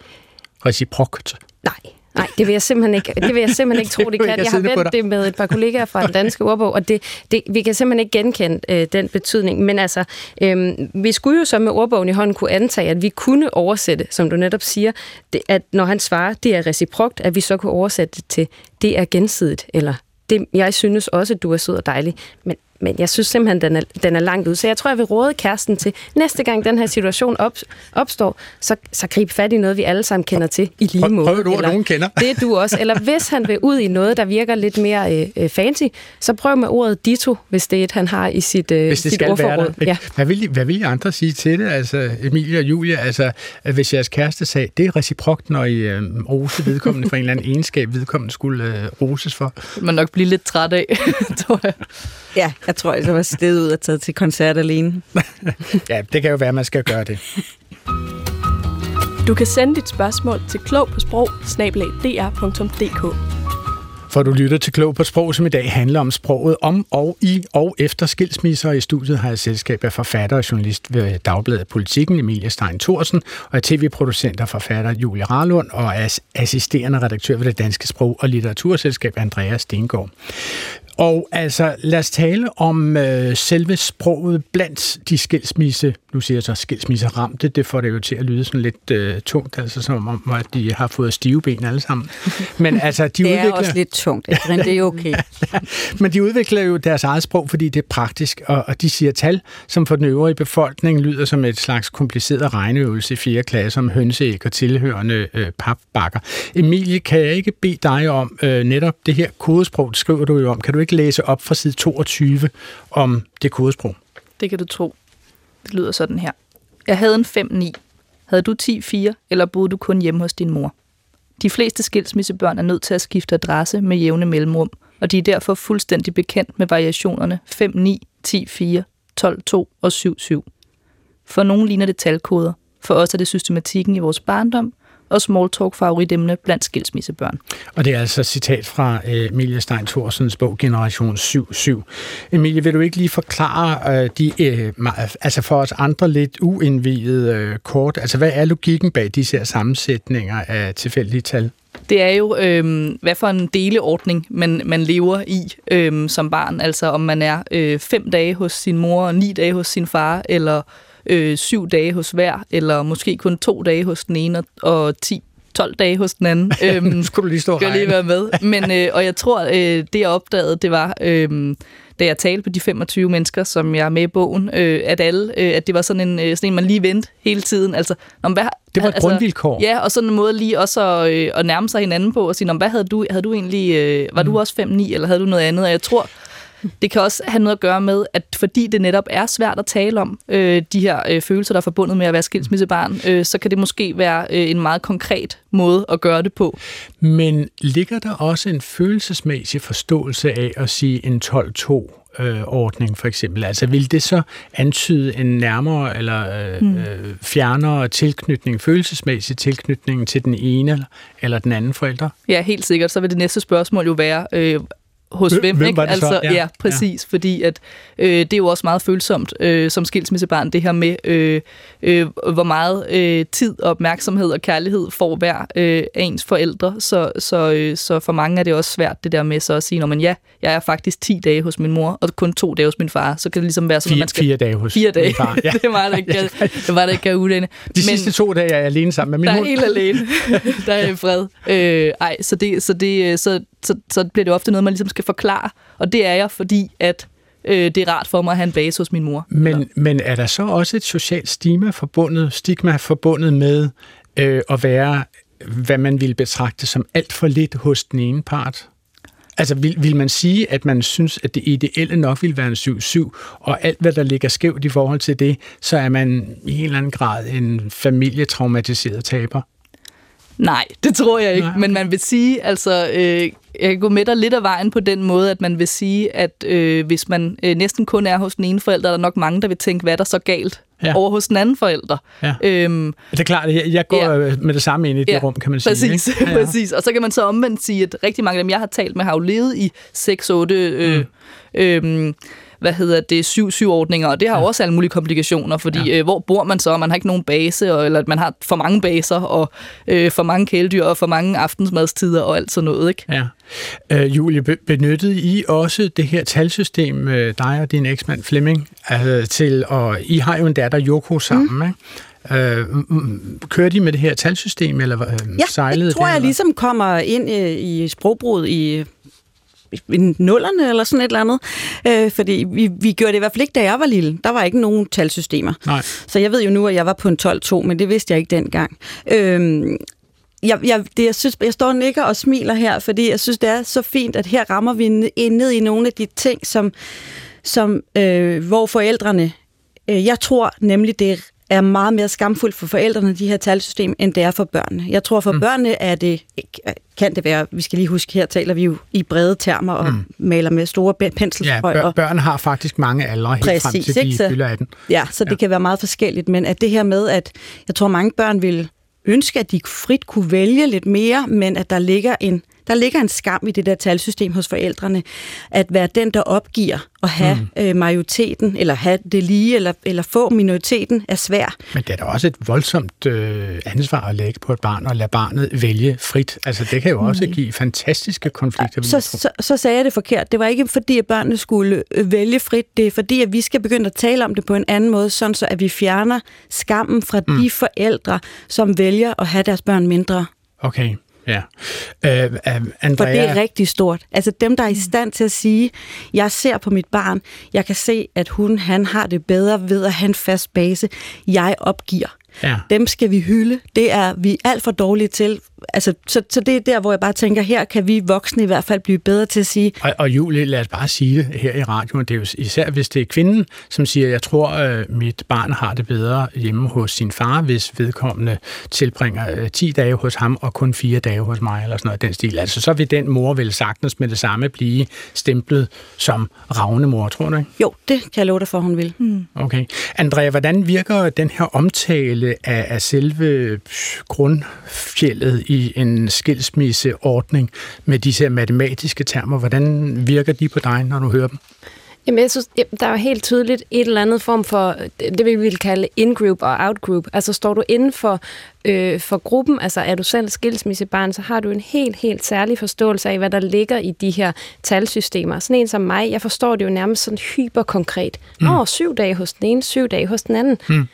Reciprokt. Nej, Nej, det vil jeg simpelthen ikke, det vil jeg simpelthen ikke tro, det [laughs] kan. Jeg har vendt det med et par kollegaer fra den danske ordbog, og det, det, vi kan simpelthen ikke genkende øh, den betydning. Men altså, øh, vi skulle jo så med ordbogen i hånden kunne antage, at vi kunne oversætte, som du netop siger, det, at når han svarer, det er reciprokt, at vi så kunne oversætte det til, det er gensidigt, eller det, jeg synes også, at du er sød og dejlig, men men jeg synes simpelthen, den er, den er langt ud. Så jeg tror, jeg vil råde kæresten til, næste gang den her situation op, opstår, så, så grib fat i noget, vi alle sammen kender til i lige måde. Prøv du, at nogen kender. Det du også. Eller hvis han vil ud i noget, der virker lidt mere øh, øh, fancy, så prøv med ordet ditto, hvis det er et, han har i sit, øh, hvis det sit skal ordforråd. Ja. Hvad, vil I, hvad vil I andre sige til det, altså Emilie og Julia? Altså, hvis jeres kæreste sagde, det er reciprokt, når I øh, rose vedkommende for en eller anden egenskab, vedkommende skulle øh, roses for. Man nok blive lidt træt af, [laughs] tror jeg. Ja, jeg tror, jeg var stedet ud og taget til koncert alene. [laughs] ja, det kan jo være, at man skal gøre det. Du kan sende dit spørgsmål til klog på sprog For du lytter til Klog på Sprog, som i dag handler om sproget om og i og efter skilsmisser. I studiet har jeg selskab af forfatter og journalist ved Dagbladet Politikken, Emilie Stein Thorsen, og er tv-producent og forfatter Julie Rarlund, og er assisterende redaktør ved det Danske Sprog- og Litteraturselskab Andreas Stengård. Og altså, lad os tale om øh, selve sproget blandt de skilsmisse, nu siger jeg så skilsmisse ramte, det får det jo til at lyde sådan lidt øh, tungt, altså som om, at de har fået stive ben alle sammen. [laughs] Men altså, de det er udvikler... også lidt tungt, men det er okay. [laughs] men de udvikler jo deres eget sprog, fordi det er praktisk, og, og de siger tal, som for den øvrige befolkning lyder som et slags kompliceret regneøvelse i 4. klasse om hønseæg og tilhørende øh, papbakker. Emilie, kan jeg ikke bede dig om øh, netop det her kodesprog, det skriver du jo om, kan du ikke ikke læse op fra side 22 om det kodesprog? Det kan du tro. Det lyder sådan her. Jeg havde en 5-9. Havde du 10-4, eller boede du kun hjemme hos din mor? De fleste skilsmissebørn er nødt til at skifte adresse med jævne mellemrum, og de er derfor fuldstændig bekendt med variationerne 5-9, 10-4, 12-2 og 7-7. For nogle ligner det talkoder. For os er det systematikken i vores barndom, og smalltalk favoritemne blandt skilsmissebørn. Og det er altså citat fra øh, Emilie Stein Thorsens bog Generation 7-7. Emilie, vil du ikke lige forklare øh, de, øh, altså for os andre lidt uindvidede øh, kort, altså hvad er logikken bag disse her sammensætninger af tilfældige tal? Det er jo, øh, hvad for en deleordning man, man lever i øh, som barn. Altså om man er øh, fem dage hos sin mor og ni dage hos sin far, eller øh, syv dage hos hver, eller måske kun to dage hos den ene, og 10 12 dage hos den anden. [laughs] Øhm, nu skulle du lige stå og lige være med. Men, øh, og jeg tror, øh, det jeg opdagede, det var, øh, da jeg talte på de 25 mennesker, som jeg er med i bogen, øh, at alle, øh, at det var sådan en, øh, sådan en, man lige vendte hele tiden. Altså, når, hvad, det var et altså, grundvilkår. Ja, og sådan en måde lige også at, øh, at nærme sig hinanden på, og sige, hvad havde du, havde du egentlig, øh, var mm. du også 5-9, eller havde du noget andet? Og jeg tror, det kan også have noget at gøre med, at fordi det netop er svært at tale om øh, de her øh, følelser, der er forbundet med at være skilsmissebarn, øh, så kan det måske være øh, en meget konkret måde at gøre det på. Men ligger der også en følelsesmæssig forståelse af at sige en 12-2? ordning for eksempel. Altså vil det så antyde en nærmere eller øh, mm. øh, fjernere tilknytning, følelsesmæssig tilknytning til den ene eller den anden forælder? Ja, helt sikkert. Så vil det næste spørgsmål jo være, øh, hos hvem, hvem ikke? altså, ja, ja, præcis, ja. fordi at øh, det er jo også meget følsomt øh, som skilsmissebarn, det her med, øh, øh, hvor meget øh, tid og opmærksomhed og kærlighed får hver øh, af ens forældre, så, så, øh, så for mange er det også svært det der med så at sige, men ja, jeg er faktisk 10 dage hos min mor, og kun to dage hos min far, så kan det ligesom være sådan, fire, at man skal... Fire dage hos fire dage. min far, ja. [laughs] det var der ikke, [laughs] det var der ikke udlændende. De men, sidste to dage er jeg alene sammen med min hund. Der er helt alene. [laughs] der er fred. Øh, ej, så, det, så, det, så, så, så bliver det ofte noget, man ligesom skal forklare, og det er jeg, fordi at øh, det er rart for mig at have en base hos min mor. Men, men er der så også et socialt stigma forbundet, stigma forbundet med øh, at være, hvad man vil betragte som alt for lidt hos den ene part? Altså, vil, vil man sige, at man synes, at det ideelle nok vil være en 7-7, og alt, hvad der ligger skævt i forhold til det, så er man i en eller anden grad en familietraumatiseret taber? Nej, det tror jeg ikke. Nej. Men man vil sige, altså, øh, jeg kan gå med dig lidt af vejen på den måde, at man vil sige, at øh, hvis man øh, næsten kun er hos den ene forælder, er der nok mange, der vil tænke, hvad er der så galt ja. over hos den anden forælder. Ja. Øhm, det er klart, jeg, jeg går ja. med det samme ind i det ja. rum, kan man sige. Præcis, ikke? Ja, ja. præcis. Og så kan man så omvendt sige, at rigtig mange af dem, jeg har talt med, har jo levet i 6-8 øh, mm. øh, hvad hedder det, 7-7-ordninger, og det har ja. også alle mulige komplikationer, fordi ja. øh, hvor bor man så? Man har ikke nogen base, og, eller man har for mange baser, og øh, for mange kæledyr, og for mange aftensmadstider, og alt sådan noget, ikke? Ja. Øh, Julie, benyttede I også det her talsystem, øh, dig og din eksmand Flemming, altså til, og I har jo en datter, Joko, sammen, mm. ikke? Øh, kører de med det her talsystem, eller øh, ja, sejlede det tror det, jeg ligesom kommer ind i, i sprogbruget i nullerne eller sådan et eller andet. Øh, fordi vi, vi gjorde det i hvert fald ikke, da jeg var lille. Der var ikke nogen talsystemer. Nej. Så jeg ved jo nu, at jeg var på en 12-2, men det vidste jeg ikke dengang. Øh, jeg, jeg, det, jeg, synes, jeg står og nikker og smiler her, fordi jeg synes, det er så fint, at her rammer vi ned i nogle af de ting, som, som øh, hvor forældrene... Øh, jeg tror nemlig, det er er meget mere skamfuldt for forældrene, de her talsystem, end det er for børnene. Jeg tror, for mm. børnene er det, kan det være, vi skal lige huske, her taler vi jo i brede termer og mm. maler med store penselstrøg. Ja, bør, børn har faktisk mange aldre helt Præcis, frem til de fylder 18. Ja, så ja. det kan være meget forskelligt, men at det her med, at jeg tror, mange børn vil ønske, at de frit kunne vælge lidt mere, men at der ligger en der ligger en skam i det der talsystem hos forældrene, at være den, der opgiver at have mm. øh, majoriteten, eller have det lige, eller, eller få minoriteten, er svær. Men det er da også et voldsomt øh, ansvar at lægge på et barn, og lade barnet vælge frit. Altså, det kan jo også mm. give fantastiske konflikter. Så, så, så sagde jeg det forkert. Det var ikke fordi, at børnene skulle øh, vælge frit. Det er fordi, at vi skal begynde at tale om det på en anden måde, sådan så at vi fjerner skammen fra mm. de forældre, som vælger at have deres børn mindre. Okay. Ja. Øh, øh, Andrea... For det er rigtig stort. Altså dem, der er i stand til at sige, jeg ser på mit barn, jeg kan se, at hun han har det bedre ved at have en fast base. Jeg opgiver. Ja. Dem skal vi hylde. Det er vi alt for dårlige til. Altså, så, så det er der, hvor jeg bare tænker, her kan vi voksne i hvert fald blive bedre til at sige... Og, og Julie, lad os bare sige det her i radioen. Det er jo især, hvis det er kvinden, som siger, jeg tror, øh, mit barn har det bedre hjemme hos sin far, hvis vedkommende tilbringer 10 øh, dage hos ham og kun 4 dage hos mig, eller sådan noget den stil. Altså, så vil den mor vel sagtens med det samme blive stemplet som ravnemor, tror du ikke? Jo, det kan jeg love dig for, hun vil. Mm. Okay. Andrea, hvordan virker den her omtale af, af selve grundfjellet i en skilsmisseordning med disse matematiske termer. Hvordan virker de på dig, når du hører dem? Jamen, jeg synes, der er jo helt tydeligt et eller andet form for, det vi vil kalde in-group og out-group. Altså, står du inden for, øh, for gruppen, altså er du selv skilsmissebarn, så har du en helt, helt særlig forståelse af, hvad der ligger i de her talsystemer. Sådan en som mig, jeg forstår det jo nærmest sådan hyperkonkret. Mm. Åh, syv dage hos den ene, syv dage hos den anden. Mm.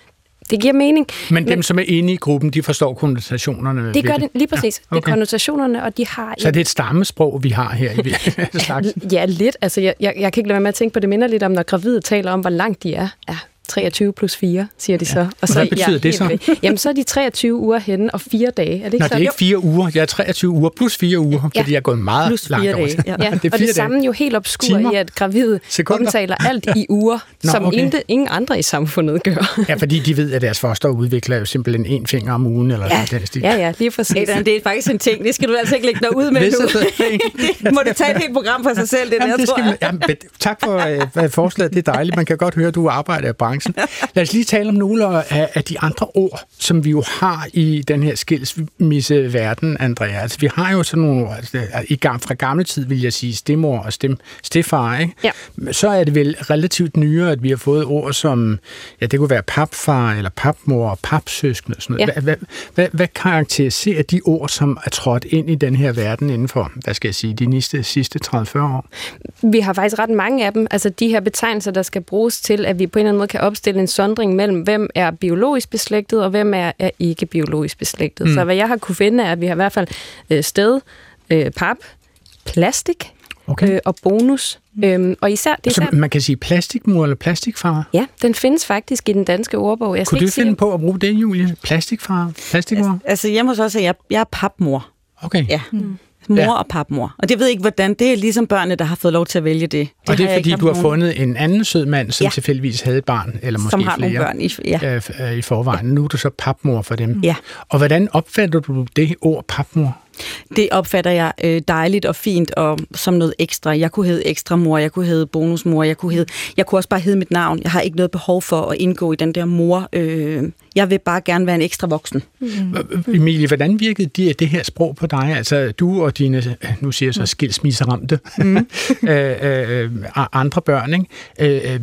Det giver mening. Men, men dem, som er inde i gruppen, de forstår konnotationerne? Det gør det, lige præcis. Ja, okay. Det er konnotationerne, og de har... Så det er et stammesprog, vi har her i [laughs] slags? Ja, lidt. Altså, jeg, jeg, jeg kan ikke lade være med at tænke på, det minder lidt om, når gravide taler om, hvor langt de er. Ja, 23 plus 4, siger de så. Og så Hvad betyder ja, det så? Ved. Jamen, så er de 23 uger henne og 4 dage. Er det ikke Nå, så? det er ikke 4 uger. Jeg er 23 uger plus 4 uger, ja. fordi jeg er gået meget plus langt dage. Ja. ja. [laughs] det er og det samme jo helt obskur i, at gravide Sekunder. omtaler alt i uger, Nå, som okay. ingen, ingen andre i samfundet gør. ja, fordi de ved, at deres foster udvikler jo simpelthen en finger om ugen, eller ja. sådan den. Ja, ja, lige præcis. Ja, det er faktisk en ting. Det skal du altså ikke lægge dig ud med nu. [laughs] det må du tage et helt program for sig selv, det jamen, der, det tror jeg. Jamen, tak for uh, forslaget. Det er dejligt. Man kan godt høre, at du arbejder i branchen. Lad os lige tale om nogle af, af de andre ord, som vi jo har i den her skilsmisseverden, Andrea. Altså, vi har jo sådan nogle, altså, i gang, fra gammel tid vil jeg sige, stemor og stem, stefar, ikke? Ja. Så er det vel relativt nyere, at vi har fået ord som, ja, det kunne være papfar, eller papmor, og papsøsken og sådan noget. Ja. Hvad, hvad, hvad, hvad karakteriserer de ord, som er trådt ind i den her verden inden for, hvad skal jeg sige, de næste, sidste 30-40 år? Vi har faktisk ret mange af dem, altså de her betegnelser, der skal bruges til, at vi på en eller anden måde kan opstille en sondring mellem, hvem er biologisk beslægtet, og hvem er, er ikke biologisk beslægtet. Mm. Så hvad jeg har kunne finde, er, at vi har i hvert fald øh, sted, øh, pap, plastik, okay. øh, og bonus. Mm. Øhm, og især, det er især, man kan sige plastikmor eller plastikfar? Ja, den findes faktisk i den danske ordbog. Jeg Kunne du finde sige... på at bruge det, Julie? Plastikfar? Plastikmor? Altså, altså jeg må så også sige, at jeg, jeg er papmor. Okay. Ja. Mm mor ja. og papmor. Og det ved ikke, hvordan. Det er ligesom børnene, der har fået lov til at vælge det. det og det er, fordi du har nogen... fundet en anden sød mand, som ja. tilfældigvis havde et barn, eller måske som har flere, nogle børn i, ja. øh, i forvejen. Nu er du så papmor for dem. Ja. Og hvordan opfatter du det ord papmor? Det opfatter jeg øh, dejligt og fint og som noget ekstra. Jeg kunne hedde ekstra mor, jeg kunne hedde bonusmor, jeg kunne, hedde, jeg kunne også bare hedde mit navn. Jeg har ikke noget behov for at indgå i den der mor. Øh, jeg vil bare gerne være en ekstra voksen. Mm. Emilie, hvordan virkede det, det her sprog på dig? Altså, du og dine, nu siger jeg så skilsmisseramte, mm. [laughs] øh, øh, andre børn, ikke? Øh, øh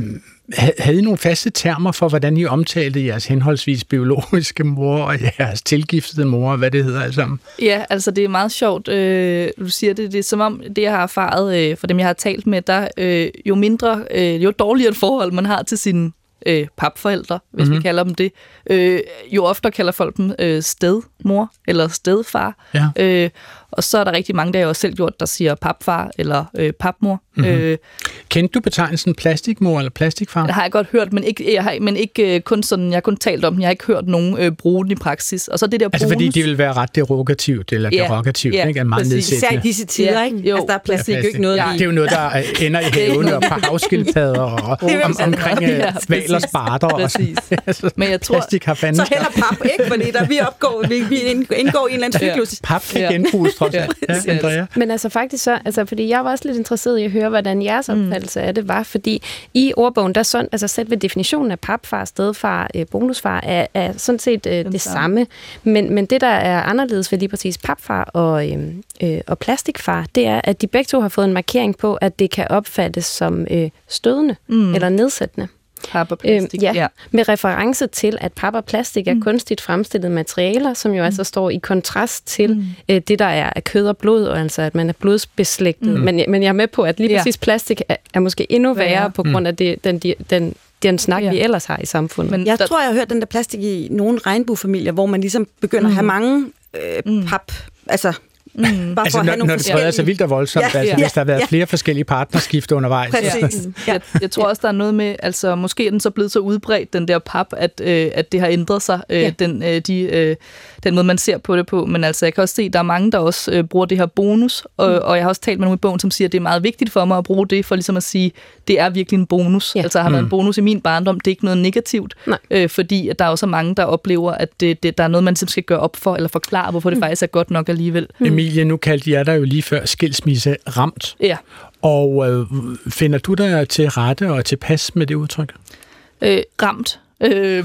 havde I nogle faste termer for, hvordan I omtalte jeres henholdsvis biologiske mor og jeres tilgiftede mor, hvad det hedder altså? Ja, altså det er meget sjovt, øh, du siger det. Det er som om, det jeg har erfaret øh, for dem, jeg har talt med, der øh, jo mindre, øh, jo dårligere forhold man har til sine øh, papforældre, hvis mm-hmm. vi mhm. kalder dem det, øh, jo oftere kalder folk dem øh, stedmor eller stedfar. Ja. Øh, og så er der rigtig mange, der jeg også selv gjort, der siger papfar eller øh, papmor. Mm-hmm. Øh, Kendte du betegnelsen plastikmor eller plastikfar? Det har jeg godt hørt, men ikke, jeg har, men ikke øh, kun sådan, jeg har kun talt om den. Jeg har ikke hørt nogen øh, bruge den i praksis. Og så det der altså bonus, fordi det vil være ret derogativt, eller ja, derogativt, ja, ikke? Er meget Især i disse tider, ja, ikke? Jo, altså, der er plastik, ja, plastik. ikke noget ja. Det er jo noget, der ender i [laughs] havene og på havskildpadder og [laughs] om, omkring ja, valer sparter. Præcis. [laughs] Og men jeg tror, plastik har fandme. Så heller pap, ikke? Fordi der vi opgår, vi, vi indgår i en eller anden cyklus. Ja. Pap kan genbruges, trods alt. Ja, Andrea? Men altså faktisk så, altså, fordi jeg var også lidt interesseret i at høre, hvordan jeres mm. opfattelse mm. af det var, fordi i ordbogen, der sådan, altså selv ved definitionen af papfar, stedfar, øh, bonusfar, er, er sådan set øh, det samme. Men, men det, der er anderledes ved lige præcis papfar og, øh, øh, og plastikfar, det er, at de begge to har fået en markering på, at det kan opfattes som øh, stødende mm. eller nedsættende. Pap og plastik, øh, ja, ja. Med reference til, at pap og plastik er mm. kunstigt fremstillede materialer, som jo mm. altså står i kontrast til mm. øh, det, der er af kød og blod, og altså at man er blodsbeslægtet. Mm. Men, men jeg er med på, at lige præcis ja. plastik er, er måske endnu værre på grund af det, den, den den snak, ja. vi ellers har i samfundet. Men jeg der... tror, jeg har hørt den der plastik i nogle regnbuefamilier, hvor man ligesom begynder mm. at have mange øh, mm. pap, altså Mm. Bare altså, når, når det spreder sig vildt og voldsomt, ja, altså, ja, hvis der har været ja. flere forskellige partnerskift undervejs. Præcis. Ja. Jeg, jeg tror også, der er noget med, altså måske er den så blevet så udbredt, den der pap, at, øh, at det har ændret sig, øh, ja. den, øh, de, øh, den måde, man ser på det på. Men altså, jeg kan også se, at der er mange, der også øh, bruger det her bonus, og, mm. og jeg har også talt med nogle i bogen, som siger, at det er meget vigtigt for mig at bruge det, for ligesom at sige, det er virkelig en bonus. Ja. Altså, har mm. været en bonus i min barndom, det er ikke noget negativt, øh, fordi at der er også mange, der oplever, at det, det, der er noget, man simpelthen skal gøre op for, eller forklare, hvorfor det mm. faktisk er godt nok alligevel. Mm. Emilie, nu kaldte jeg dig jo lige før skilsmisse ramt. Ja. Og øh, finder du dig til rette og til pas med det udtryk? Øh, ramt. Øh,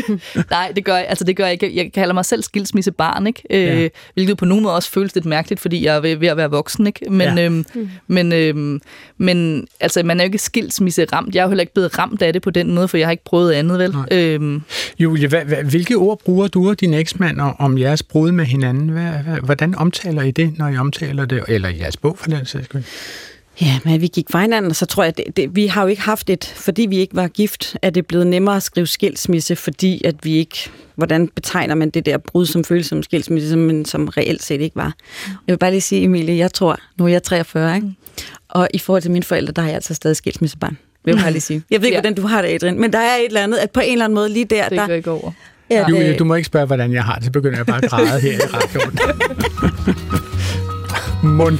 [laughs] nej, det gør jeg, altså det gør jeg ikke. Jeg kalder mig selv skilsmissebarn, ikke? Øh, ja. hvilket på nogen måde også føles lidt mærkeligt, fordi jeg er ved, ved at være voksen, ikke? Men, ja. øhm, mm. men, øhm, men altså, man er jo ikke skilsmisse-ramt. Jeg er jo heller ikke blevet ramt af det på den måde, for jeg har ikke prøvet andet, vel? Øhm. Julie, hvad, hvad, hvilke ord bruger du og din eksmand om jeres brud med hinanden? Hvad, hvad, hvordan omtaler I det, når I omtaler det? Eller i jeres bog, for den sags skyld? Ja, men vi gik fra hinanden, og så tror jeg, at det, det, vi har jo ikke haft et, fordi vi ikke var gift, at det er blevet nemmere at skrive skilsmisse, fordi at vi ikke, hvordan betegner man det der brud, som føles som skilsmisse, men som reelt set ikke var. Jeg vil bare lige sige, Emilie, jeg tror, nu er jeg 43, ikke? og i forhold til mine forældre, der har jeg altså stadig skilsmissebarn. Vil jeg bare lige sige. Jeg ved ikke, ja. hvordan du har det, Adrian, men der er et eller andet, at på en eller anden måde lige der... Det går ikke over. Ja, Julie, du må ikke spørge, hvordan jeg har det, så begynder jeg bare at græde her i radioen. [laughs] mund.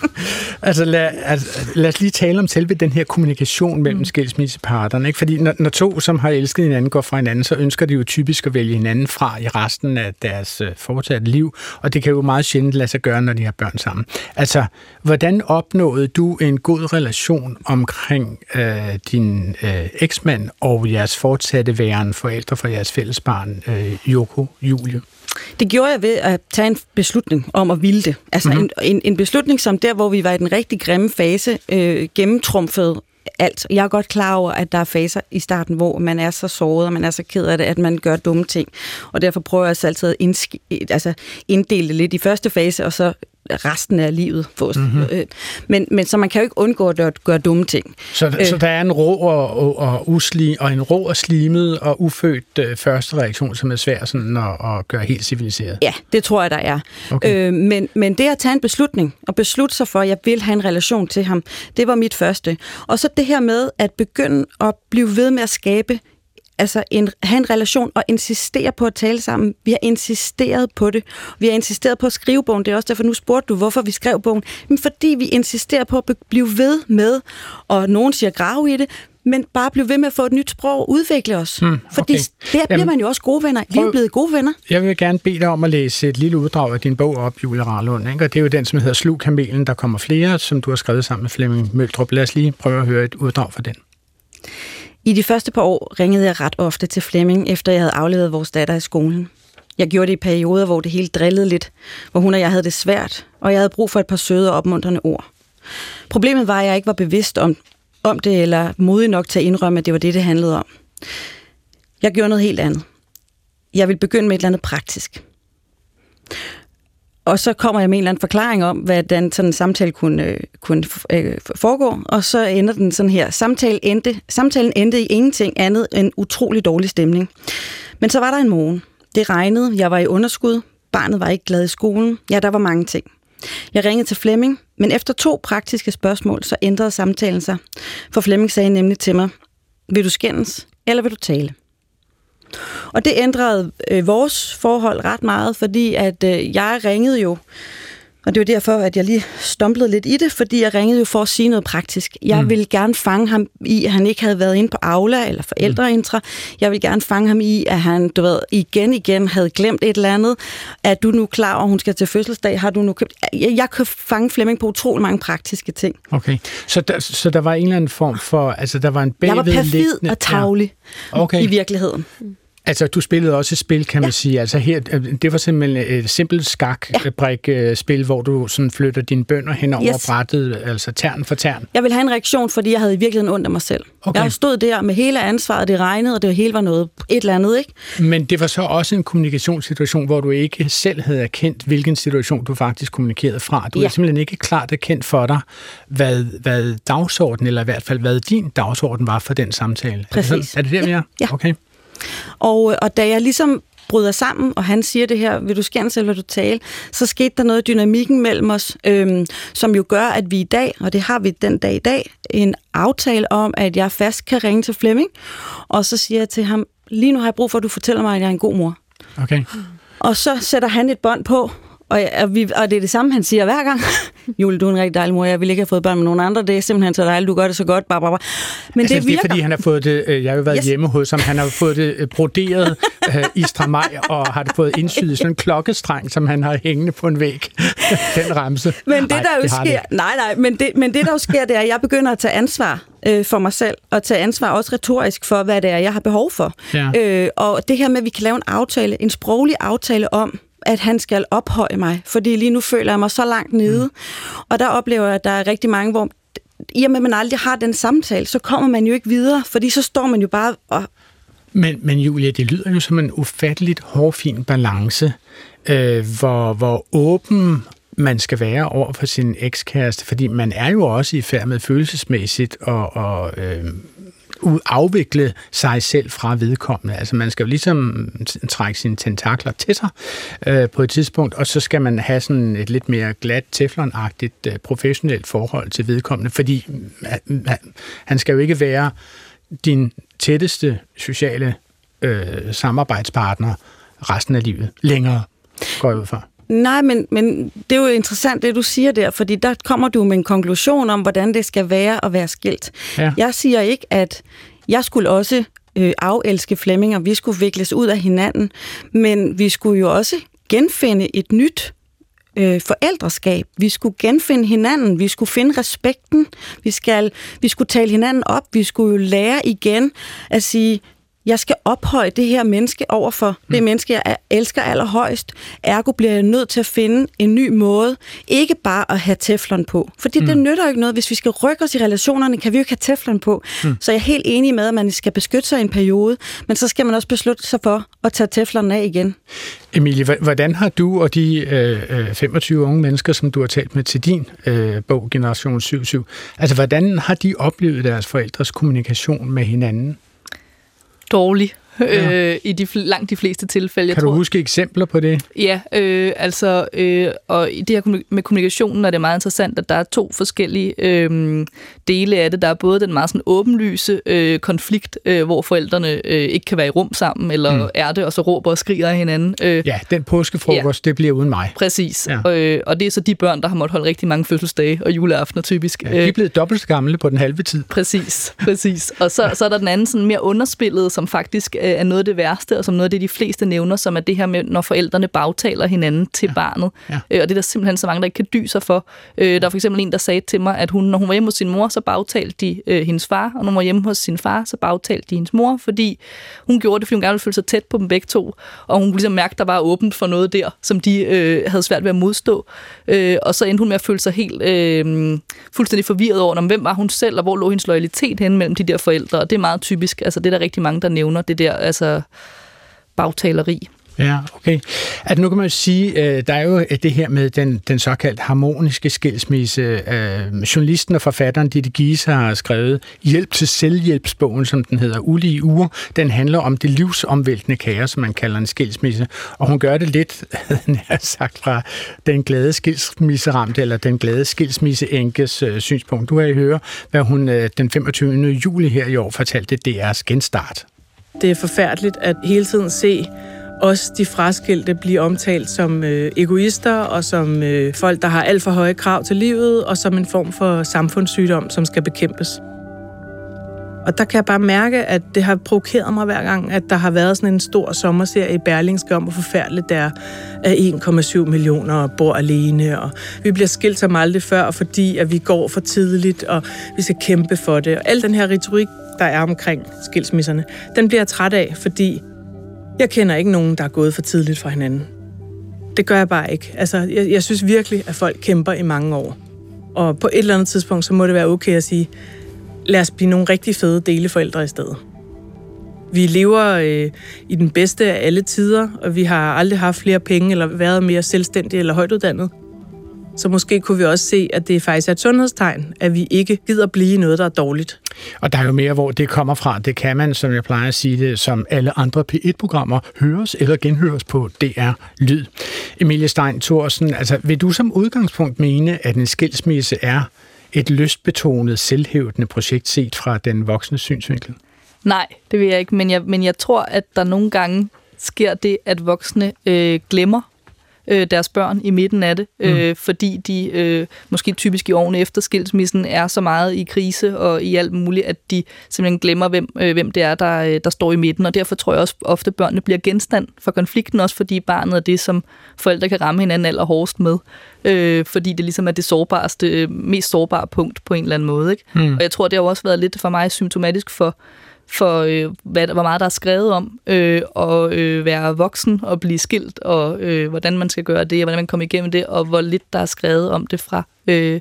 [laughs] altså, lad, altså, lad os lige tale om selve den her kommunikation mellem mm. skilsmisseparterne. Ikke? Fordi når, når to, som har elsket hinanden, går fra hinanden, så ønsker de jo typisk at vælge hinanden fra i resten af deres uh, fortsatte liv. Og det kan jo meget sjældent lade sig gøre, når de har børn sammen. Altså, hvordan opnåede du en god relation omkring uh, din uh, eksmand og jeres fortsatte væren forældre for jeres fælles barn, uh, Joko Julie? Det gjorde jeg ved at tage en beslutning om at ville det. Altså mm-hmm. en, en, en beslutning, som der, hvor vi var i den rigtig grimme fase, øh, gennemtrumfede alt. Jeg er godt klar over, at der er faser i starten, hvor man er så såret, og man er så ked af det, at man gør dumme ting. Og derfor prøver jeg altså altid at indsk- altså inddele det lidt i første fase, og så resten af livet. Mm-hmm. Men, men så man kan jo ikke undgå at gøre dumme ting. Så, øh, så der er en rå og, og, og, usli, og en rå og slimet og ufødt øh, første reaktion, som er svær sådan at, at gøre helt civiliseret? Ja, det tror jeg, der er. Okay. Øh, men, men det at tage en beslutning, og beslutte sig for, at jeg vil have en relation til ham, det var mit første. Og så det her med at begynde at blive ved med at skabe altså en, have en relation og insistere på at tale sammen. Vi har insisteret på det. Vi har insisteret på at skrive bogen. Det er også derfor, nu spurgte du, hvorfor vi skrev bogen. Men fordi vi insisterer på at blive ved med, og nogen siger grave i det, men bare blive ved med at få et nyt sprog og udvikle os. Hmm, okay. Fordi der bliver Jamen, man jo også gode venner. Vi er jo blevet gode venner. Jeg vil gerne bede dig om at læse et lille uddrag af din bog op, Julie Rarlund. Ikke? Og det er jo den, som hedder Slug Kamelen, der kommer flere, som du har skrevet sammen med Flemming Møldrup. Lad os lige prøve at høre et uddrag fra den. I de første par år ringede jeg ret ofte til Flemming, efter jeg havde afleveret vores datter i skolen. Jeg gjorde det i perioder, hvor det hele drillede lidt, hvor hun og jeg havde det svært, og jeg havde brug for et par søde og opmuntrende ord. Problemet var, at jeg ikke var bevidst om, om det, eller modig nok til at indrømme, at det var det, det handlede om. Jeg gjorde noget helt andet. Jeg ville begynde med et eller andet praktisk. Og så kommer jeg med en eller anden forklaring om, hvordan sådan en samtale kunne, øh, kunne øh, foregå, og så ender den sådan her. Samtale endte, samtalen endte i ingenting andet end utrolig dårlig stemning. Men så var der en morgen. Det regnede, jeg var i underskud, barnet var ikke glad i skolen. Ja, der var mange ting. Jeg ringede til Flemming, men efter to praktiske spørgsmål, så ændrede samtalen sig. For Flemming sagde nemlig til mig, vil du skændes, eller vil du tale? Og det ændrede øh, vores forhold ret meget, fordi at øh, jeg ringede jo, og det var derfor, at jeg lige stumplede lidt i det, fordi jeg ringede jo for at sige noget praktisk. Jeg mm. ville gerne fange ham i, at han ikke havde været inde på Aula eller forældreintra. Jeg ville gerne fange ham i, at han, du ved, igen igen havde glemt et eller andet. Er du nu klar over, hun skal til fødselsdag? Har du nu købt? Jeg, jeg kan fange Flemming på utrolig mange praktiske ting. Okay, så der, så der var en eller anden form for, altså der var en Jeg var perfid bagvedliggende... og tavlig Ja. Okay. i virkeligheden. Altså, du spillede også et spil, kan man sige. Altså her, øh, det var simpelthen et simpelt skakbrik-spil, hvor du sådan flytter dine bønder hen over Yes. brættet, altså tern for tern. Jeg ville have en reaktion, fordi jeg havde i virkeligheden ondt af mig selv. Okay. Jeg stod der med hele ansvaret, det regnede, og det hele var noget et eller andet, ikke? Men det var så også en kommunikationssituation, hvor du ikke selv havde erkendt, hvilken situation du faktisk kommunikerede fra. Du Ja. er simpelthen ikke klart erkendt for dig, hvad, hvad dagsordenen, eller i hvert fald hvad din dagsorden var for den samtale. Er det, Præcis. sådan- er det der, vi er? Ja. Okay. Og, og da jeg ligesom bryder sammen, og han siger det her, vil du skændes eller vil du tale, så skete der noget i dynamikken mellem os, øhm, som jo gør, at vi i dag, og det har vi den dag i dag, en aftale om, at jeg fast kan ringe til Flemming, og så siger jeg til ham, lige nu har jeg brug for, at du fortæller mig, at jeg er en god mor. okay. Og så sætter han et bånd på, og, og, vi, og det er det samme, han siger hver gang. [laughs] Julie, du er en rigtig dejlig mor. Jeg ville ikke have fået børn med nogen andre. Det er simpelthen så dejligt. Du gør det så godt. Bare, bare, bare. Men altså, det virker. det er fordi, han har fået det, øh, jeg har jo været Yes. hjemme hos ham, han har fået det øh, broderet øh, i stramaj, og har det fået indsyet sådan en [laughs] klokkestreng, som han har hængende på en væg. [laughs] den ramse. Men det, Ej, der jo det sker, det. nej, nej, men det, men det, der jo sker, det er, at jeg begynder at tage ansvar øh, for mig selv, og tage ansvar også retorisk for, hvad det er, jeg har behov for. Ja. Øh, og det her med, at vi kan lave en aftale, en sproglig aftale om, at han skal ophøje mig, fordi lige nu føler jeg mig så langt nede. Mm. Og der oplever jeg, at der er rigtig mange, hvor i og med, at man aldrig har den samtale, så kommer man jo ikke videre, fordi så står man jo bare og Men, men Julia, det lyder jo som en ufatteligt hårfin balance, øh, hvor, hvor åben man skal være over for sin ekskæreste, fordi man er jo også i færd med følelsesmæssigt og, og øh, afvikle sig selv fra vedkommende. Altså man skal jo ligesom trække sine tentakler til sig øh, på et tidspunkt, og så skal man have sådan et lidt mere glat, teflonagtigt øh, professionelt forhold til vedkommende, fordi øh, han skal jo ikke være din tætteste sociale øh, samarbejdspartner resten af livet længere, går jeg ud fra. Nej, men, men det er jo interessant, det du siger der, fordi der kommer du med en konklusion om, hvordan det skal være at være skilt. Ja. Jeg siger ikke, at jeg skulle også øh, afelske Flemming, og vi skulle vikles ud af hinanden, men vi skulle jo også genfinde et nyt øh, forældreskab. Vi skulle genfinde hinanden, vi skulle finde respekten, vi, skal, vi skulle tale hinanden op, vi skulle jo lære igen at sige, jeg skal ophøje det her menneske over for det menneske, jeg er- elsker allerhøjst. Ergo bliver jeg nødt til at finde en ny måde. Ikke bare at have teflon på. Fordi mm. det nytter jo ikke noget. Hvis vi skal rykke os i relationerne, kan vi jo ikke have teflon på. Mm. Så jeg er helt enig med, at man skal beskytte sig i en periode. Men så skal man også beslutte sig for at tage teflonen af igen. Emilie, hvordan har du og de øh, øh, 25 unge mennesker, som du har talt med til din øh, bog, Generation 77, altså hvordan har de oplevet deres forældres kommunikation med hinanden? Dårlig ja. øh, i de, langt de fleste tilfælde. Jeg kan tror, du huske eksempler på det? Ja, øh, altså, øh, og i det her med kommunikationen er det meget interessant, at der er to forskellige øh, dele af det. Der er både den meget sådan åbenlyse øh, konflikt, øh, hvor forældrene øh, ikke kan være i rum sammen, eller mm. er det, og så råber og skriger af hinanden. Øh, ja, den påskefrokost, ja, det bliver uden mig. Præcis, ja. øh, og det er så de børn, der har måttet holde rigtig mange fødselsdage og juleaftener typisk. Ja, de er blevet dobbelt så gamle på den halve tid. Præcis, præcis. Og så, så er der den anden sådan mere underspillet, som faktisk øh, er noget af det værste, og som noget af det, de fleste nævner, som er det her med, når forældrene bagtaler hinanden til ja. barnet. Ja. Øh, og det er der simpelthen så mange, der ikke kan dyse sig for. Øh, der er for eksempel en, der sagde til mig, at hun, når hun var hjemme hos sin mor, så bagtalte de øh, hendes far, og når hun var hjemme hos sin far, så bagtalte de hendes mor, fordi hun gjorde det, fordi hun gerne ville føle sig tæt på dem begge to, og hun kunne ligesom mærke, at der var åbent for noget der, som de øh, havde svært ved at modstå. Øh, og så endte hun med at føle sig helt øh, fuldstændig forvirret over, om hvem var hun selv, og hvor lå hendes loyalitet hen mellem de der forældre. Og det er meget typisk. Altså, det er der rigtig mange, der nævner, det der altså, bagtaleri. Ja, okay. At nu kan man jo sige, øh, der er jo øh, det her med den, den såkaldt harmoniske skilsmisse. Øh, journalisten og forfatteren Ditte Giese har skrevet Hjælp til selvhjælpsbogen, som den hedder, Ulige uger. Den handler om det livsomvæltende kaos, som man kalder en skilsmisse. Og hun gør det lidt, [laughs] nær sagt, fra den glade skilsmisseramte, eller den glade skilsmisseenkes øh, synspunkt. Du har I høre, hvad hun øh, den 25. juli her i år fortalte DR's genstart. Det er forfærdeligt at hele tiden se også de fraskilte blive omtalt som øh, egoister og som øh, folk, der har alt for høje krav til livet, og som en form for samfundssygdom, som skal bekæmpes. Og der kan jeg bare mærke, at det har provokeret mig hver gang, at der har været sådan en stor sommerserie i Berlingske om, hvor forfærdeligt det er, at 1,7 millioner bor alene, og vi bliver skilt som aldrig før, fordi at vi går for tidligt, og vi skal kæmpe for det. Og al den her retorik, der er omkring skilsmisserne, den bliver jeg træt af, fordi jeg kender ikke nogen, der er gået for tidligt fra hinanden. Det gør jeg bare ikke. Altså, jeg, jeg synes virkelig, at folk kæmper i mange år. Og på et eller andet tidspunkt, så må det være okay at sige, lad os blive nogle rigtig fede deleforældre i stedet. Vi lever øh, i den bedste af alle tider, og vi har aldrig haft flere penge, eller været mere selvstændige eller højtuddannede. Så måske kunne vi også se, at det faktisk er et sundhedstegn, at vi ikke gider blive noget, der er dårligt. Og der er jo mere, hvor det kommer fra. Det kan man, som jeg plejer at sige det, som alle andre P1-programmer, høres eller genhøres på DR Lyd. Emilie Stein Thorsen, altså vil du som udgangspunkt mene, at en skilsmisse er et lystbetonet, selvhævdende projekt set fra den voksne synsvinkel? Nej, det vil jeg ikke, men jeg, men jeg tror, at der nogle gange sker det, at voksne øh, glemmer øh, deres børn i midten af det, mm. øh, fordi de øh, måske typisk i årene efter skilsmissen er så meget i krise og i alt muligt, at de simpelthen glemmer, hvem, øh, hvem det er, der, øh, der står i midten. Og derfor tror jeg også ofte, at børnene bliver genstand for konflikten, også fordi barnet er det, som forældre kan ramme hinanden allerhårdest med. Øh, fordi det ligesom er det sårbareste, øh, mest sårbare punkt på en eller anden måde. Ikke? Mm. Og jeg tror, det har også været lidt for mig symptomatisk for for øh, hvad, hvor meget der er skrevet om øh, at øh, være voksen og blive skilt, og øh, hvordan man skal gøre det, og hvordan man kommer igennem det, og hvor lidt der er skrevet om det fra øh,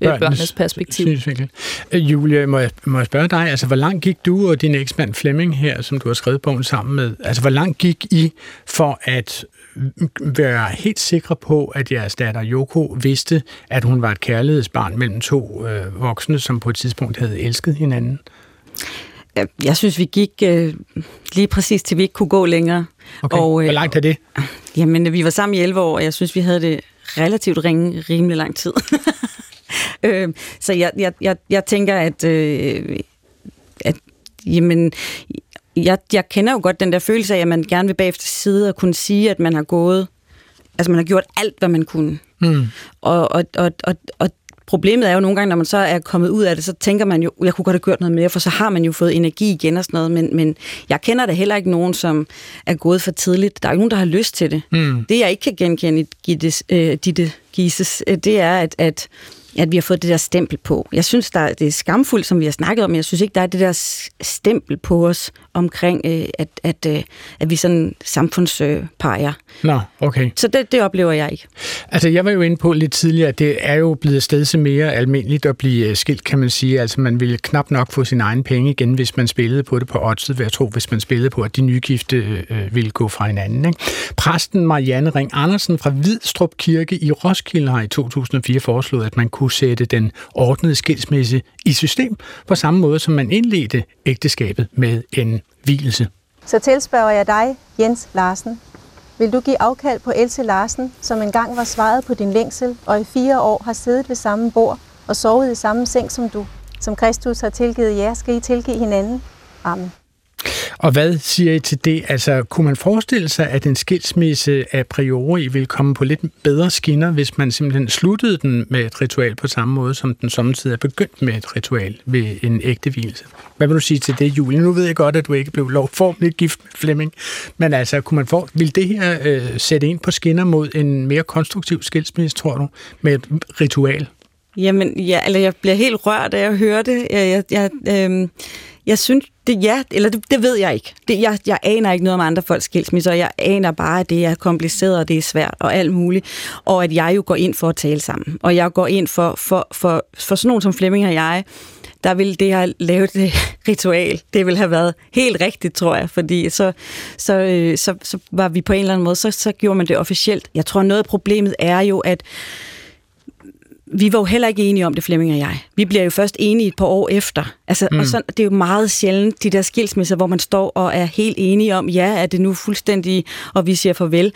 børnenes, børnenes perspektiv. Synsvinkel. Øh, Julie, må jeg, må jeg spørge dig, altså hvor langt gik du og din eksmand Flemming her, som du har skrevet bogen sammen med, altså hvor langt gik I for at være helt sikre på, at jeres datter Yoko vidste, at hun var et kærlighedsbarn mellem to øh, voksne, som på et tidspunkt havde elsket hinanden? Jeg synes, vi gik øh, lige præcis til, vi ikke kunne gå længere. Okay. Og, øh, Hvor langt er det? Jamen, vi var sammen i 11 år, og jeg synes, vi havde det relativt ringe, rimelig lang tid. [laughs] øh, så jeg, jeg, jeg, jeg tænker, at, øh, at jamen, jeg, jeg kender jo godt den der følelse af, at man gerne vil bagefter sidde og kunne sige, at man har gået, altså man har gjort alt, hvad man kunne. Mm. Og, og, og, og, og Problemet er jo nogle gange, når man så er kommet ud af det, så tænker man jo, jeg kunne godt have gjort noget mere, for så har man jo fået energi igen og sådan noget. Men, men jeg kender da heller ikke nogen, som er gået for tidligt. Der er ikke nogen, der har lyst til det. Mm. Det, jeg ikke kan genkende i Gittes, øh, Ditte Gises, øh, det er, at, at at vi har fået det der stempel på. Jeg synes, der, det er skamfuldt, som vi har snakket om, men jeg synes ikke, der er det der stempel på os omkring, øh, at, at, øh, at vi sådan samfundspeger. Nå, okay. Så det, det oplever jeg ikke. Altså, jeg var jo inde på lidt tidligere, at det er jo blevet stedet mere almindeligt at blive øh, skilt, kan man sige. Altså, man ville knap nok få sin egen penge igen, hvis man spillede på det på oddset, vil jeg tro, hvis man spillede på, at de nygifte øh, ville gå fra hinanden. Ikke? Præsten Marianne Ring Andersen fra Hvidstrup Kirke i Roskilde har i 2004 foreslået, at man kunne sætte den ordnede skilsmisse i system, på samme måde som man indledte ægteskabet med en hvilelse. Så tilspørger jeg dig, Jens Larsen. Vil du give afkald på Else Larsen, som engang var svaret på din længsel, og i fire år har siddet ved samme bord og sovet i samme seng som du? Som Kristus har tilgivet jer, skal I tilgive hinanden. Amen. Og hvad siger I til det? Altså, kunne man forestille sig, at en skilsmisse a priori vil komme på lidt bedre skinner, hvis man simpelthen sluttede den med et ritual på samme måde, som den samtidig er begyndt med et ritual ved en ægte hvilelse? Hvad vil du sige til det, Julie? Nu ved jeg godt, at du ikke blev lovformeligt gift med Flemming, men altså, kunne man for, vil det her øh, sætte ind på skinner mod en mere konstruktiv skilsmisse, tror du, med et ritual? Jamen, ja, eller jeg bliver helt rørt af at høre det. Jeg, jeg, jeg, øh, jeg synes, det ja, eller det, det ved jeg ikke. Det, jeg, jeg aner ikke noget om andre folks skilsmisser, jeg aner bare, at det er kompliceret, og det er svært, og alt muligt. Og at jeg jo går ind for at tale sammen. Og jeg går ind for, for, for, for sådan nogen som Flemming og jeg, der ville det her lave det [laughs] ritual, det ville have været helt rigtigt, tror jeg, fordi så, så, øh, så, så var vi på en eller anden måde, så, så gjorde man det officielt. Jeg tror, noget af problemet er jo, at vi var jo heller ikke enige om det, Flemming og jeg. Vi bliver jo først enige et par år efter. Altså, mm. og sådan, det er jo meget sjældent, de der skilsmisser, hvor man står og er helt enige om, ja, er det nu fuldstændig, og vi siger farvel.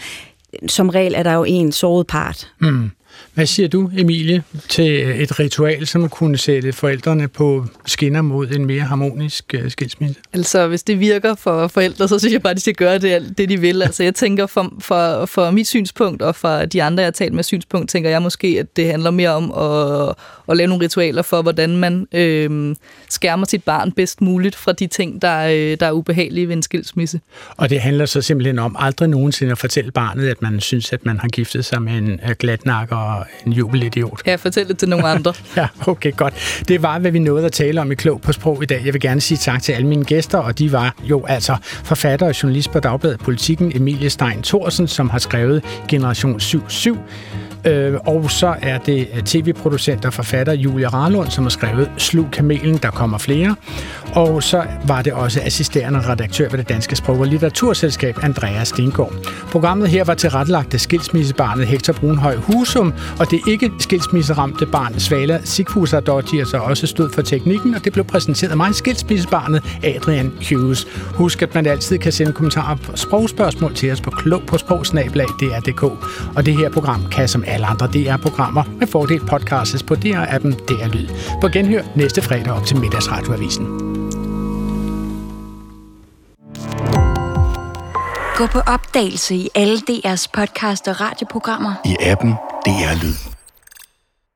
Som regel er der jo en såret part. Mm. Hvad siger du, Emilie, til et ritual, som kunne sætte forældrene på skinner mod en mere harmonisk uh, skilsmisse? Altså, hvis det virker for forældre, så synes jeg bare, at de skal gøre det, det de vil. Altså, jeg tænker, for, for, for mit synspunkt og for de andre, jeg har talt med synspunkt, tænker jeg måske, at det handler mere om at, at lave nogle ritualer for, hvordan man øh, skærmer sit barn bedst muligt fra de ting, der, øh, der er ubehagelige ved en skilsmisse. Og det handler så simpelthen om aldrig nogensinde at fortælle barnet, at man synes, at man har giftet sig med en glatnakker og en jubelidiot. Ja, fortæl det til nogle andre. [laughs] ja, okay, godt. Det var, hvad vi nåede at tale om i Klog på Sprog i dag. Jeg vil gerne sige tak til alle mine gæster, og de var jo altså forfatter og journalist på Dagbladet Politikken, Emilie Stein Thorsen, som har skrevet Generation 77, Øh, og så er det øh, tv-producent og forfatter Julia Rarlund, som har skrevet Slug kamelen, der kommer flere. Og så var det også assisterende redaktør ved det Danske Sprog- og Litteraturselskab, Andreas Stengård. Programmet her var tilrettelagt af skilsmissebarnet Hector Brunhøj Husum, og det ikke skilsmisseramte barn Svala Sigfusa så også stod for teknikken, og det blev præsenteret af mig, skilsmissebarnet Adrian Hughes. Husk, at man altid kan sende kommentarer og sprogspørgsmål til os på klog på sprogsnablag.dr.dk. Og det her program kan som alle andre DR-programmer med fordel podcastes på DR-appen DR Lyd. På genhør næste fredag op til middagsradioavisen. Gå på opdagelse i alle DR's podcast og radioprogrammer. I appen DR Lyd.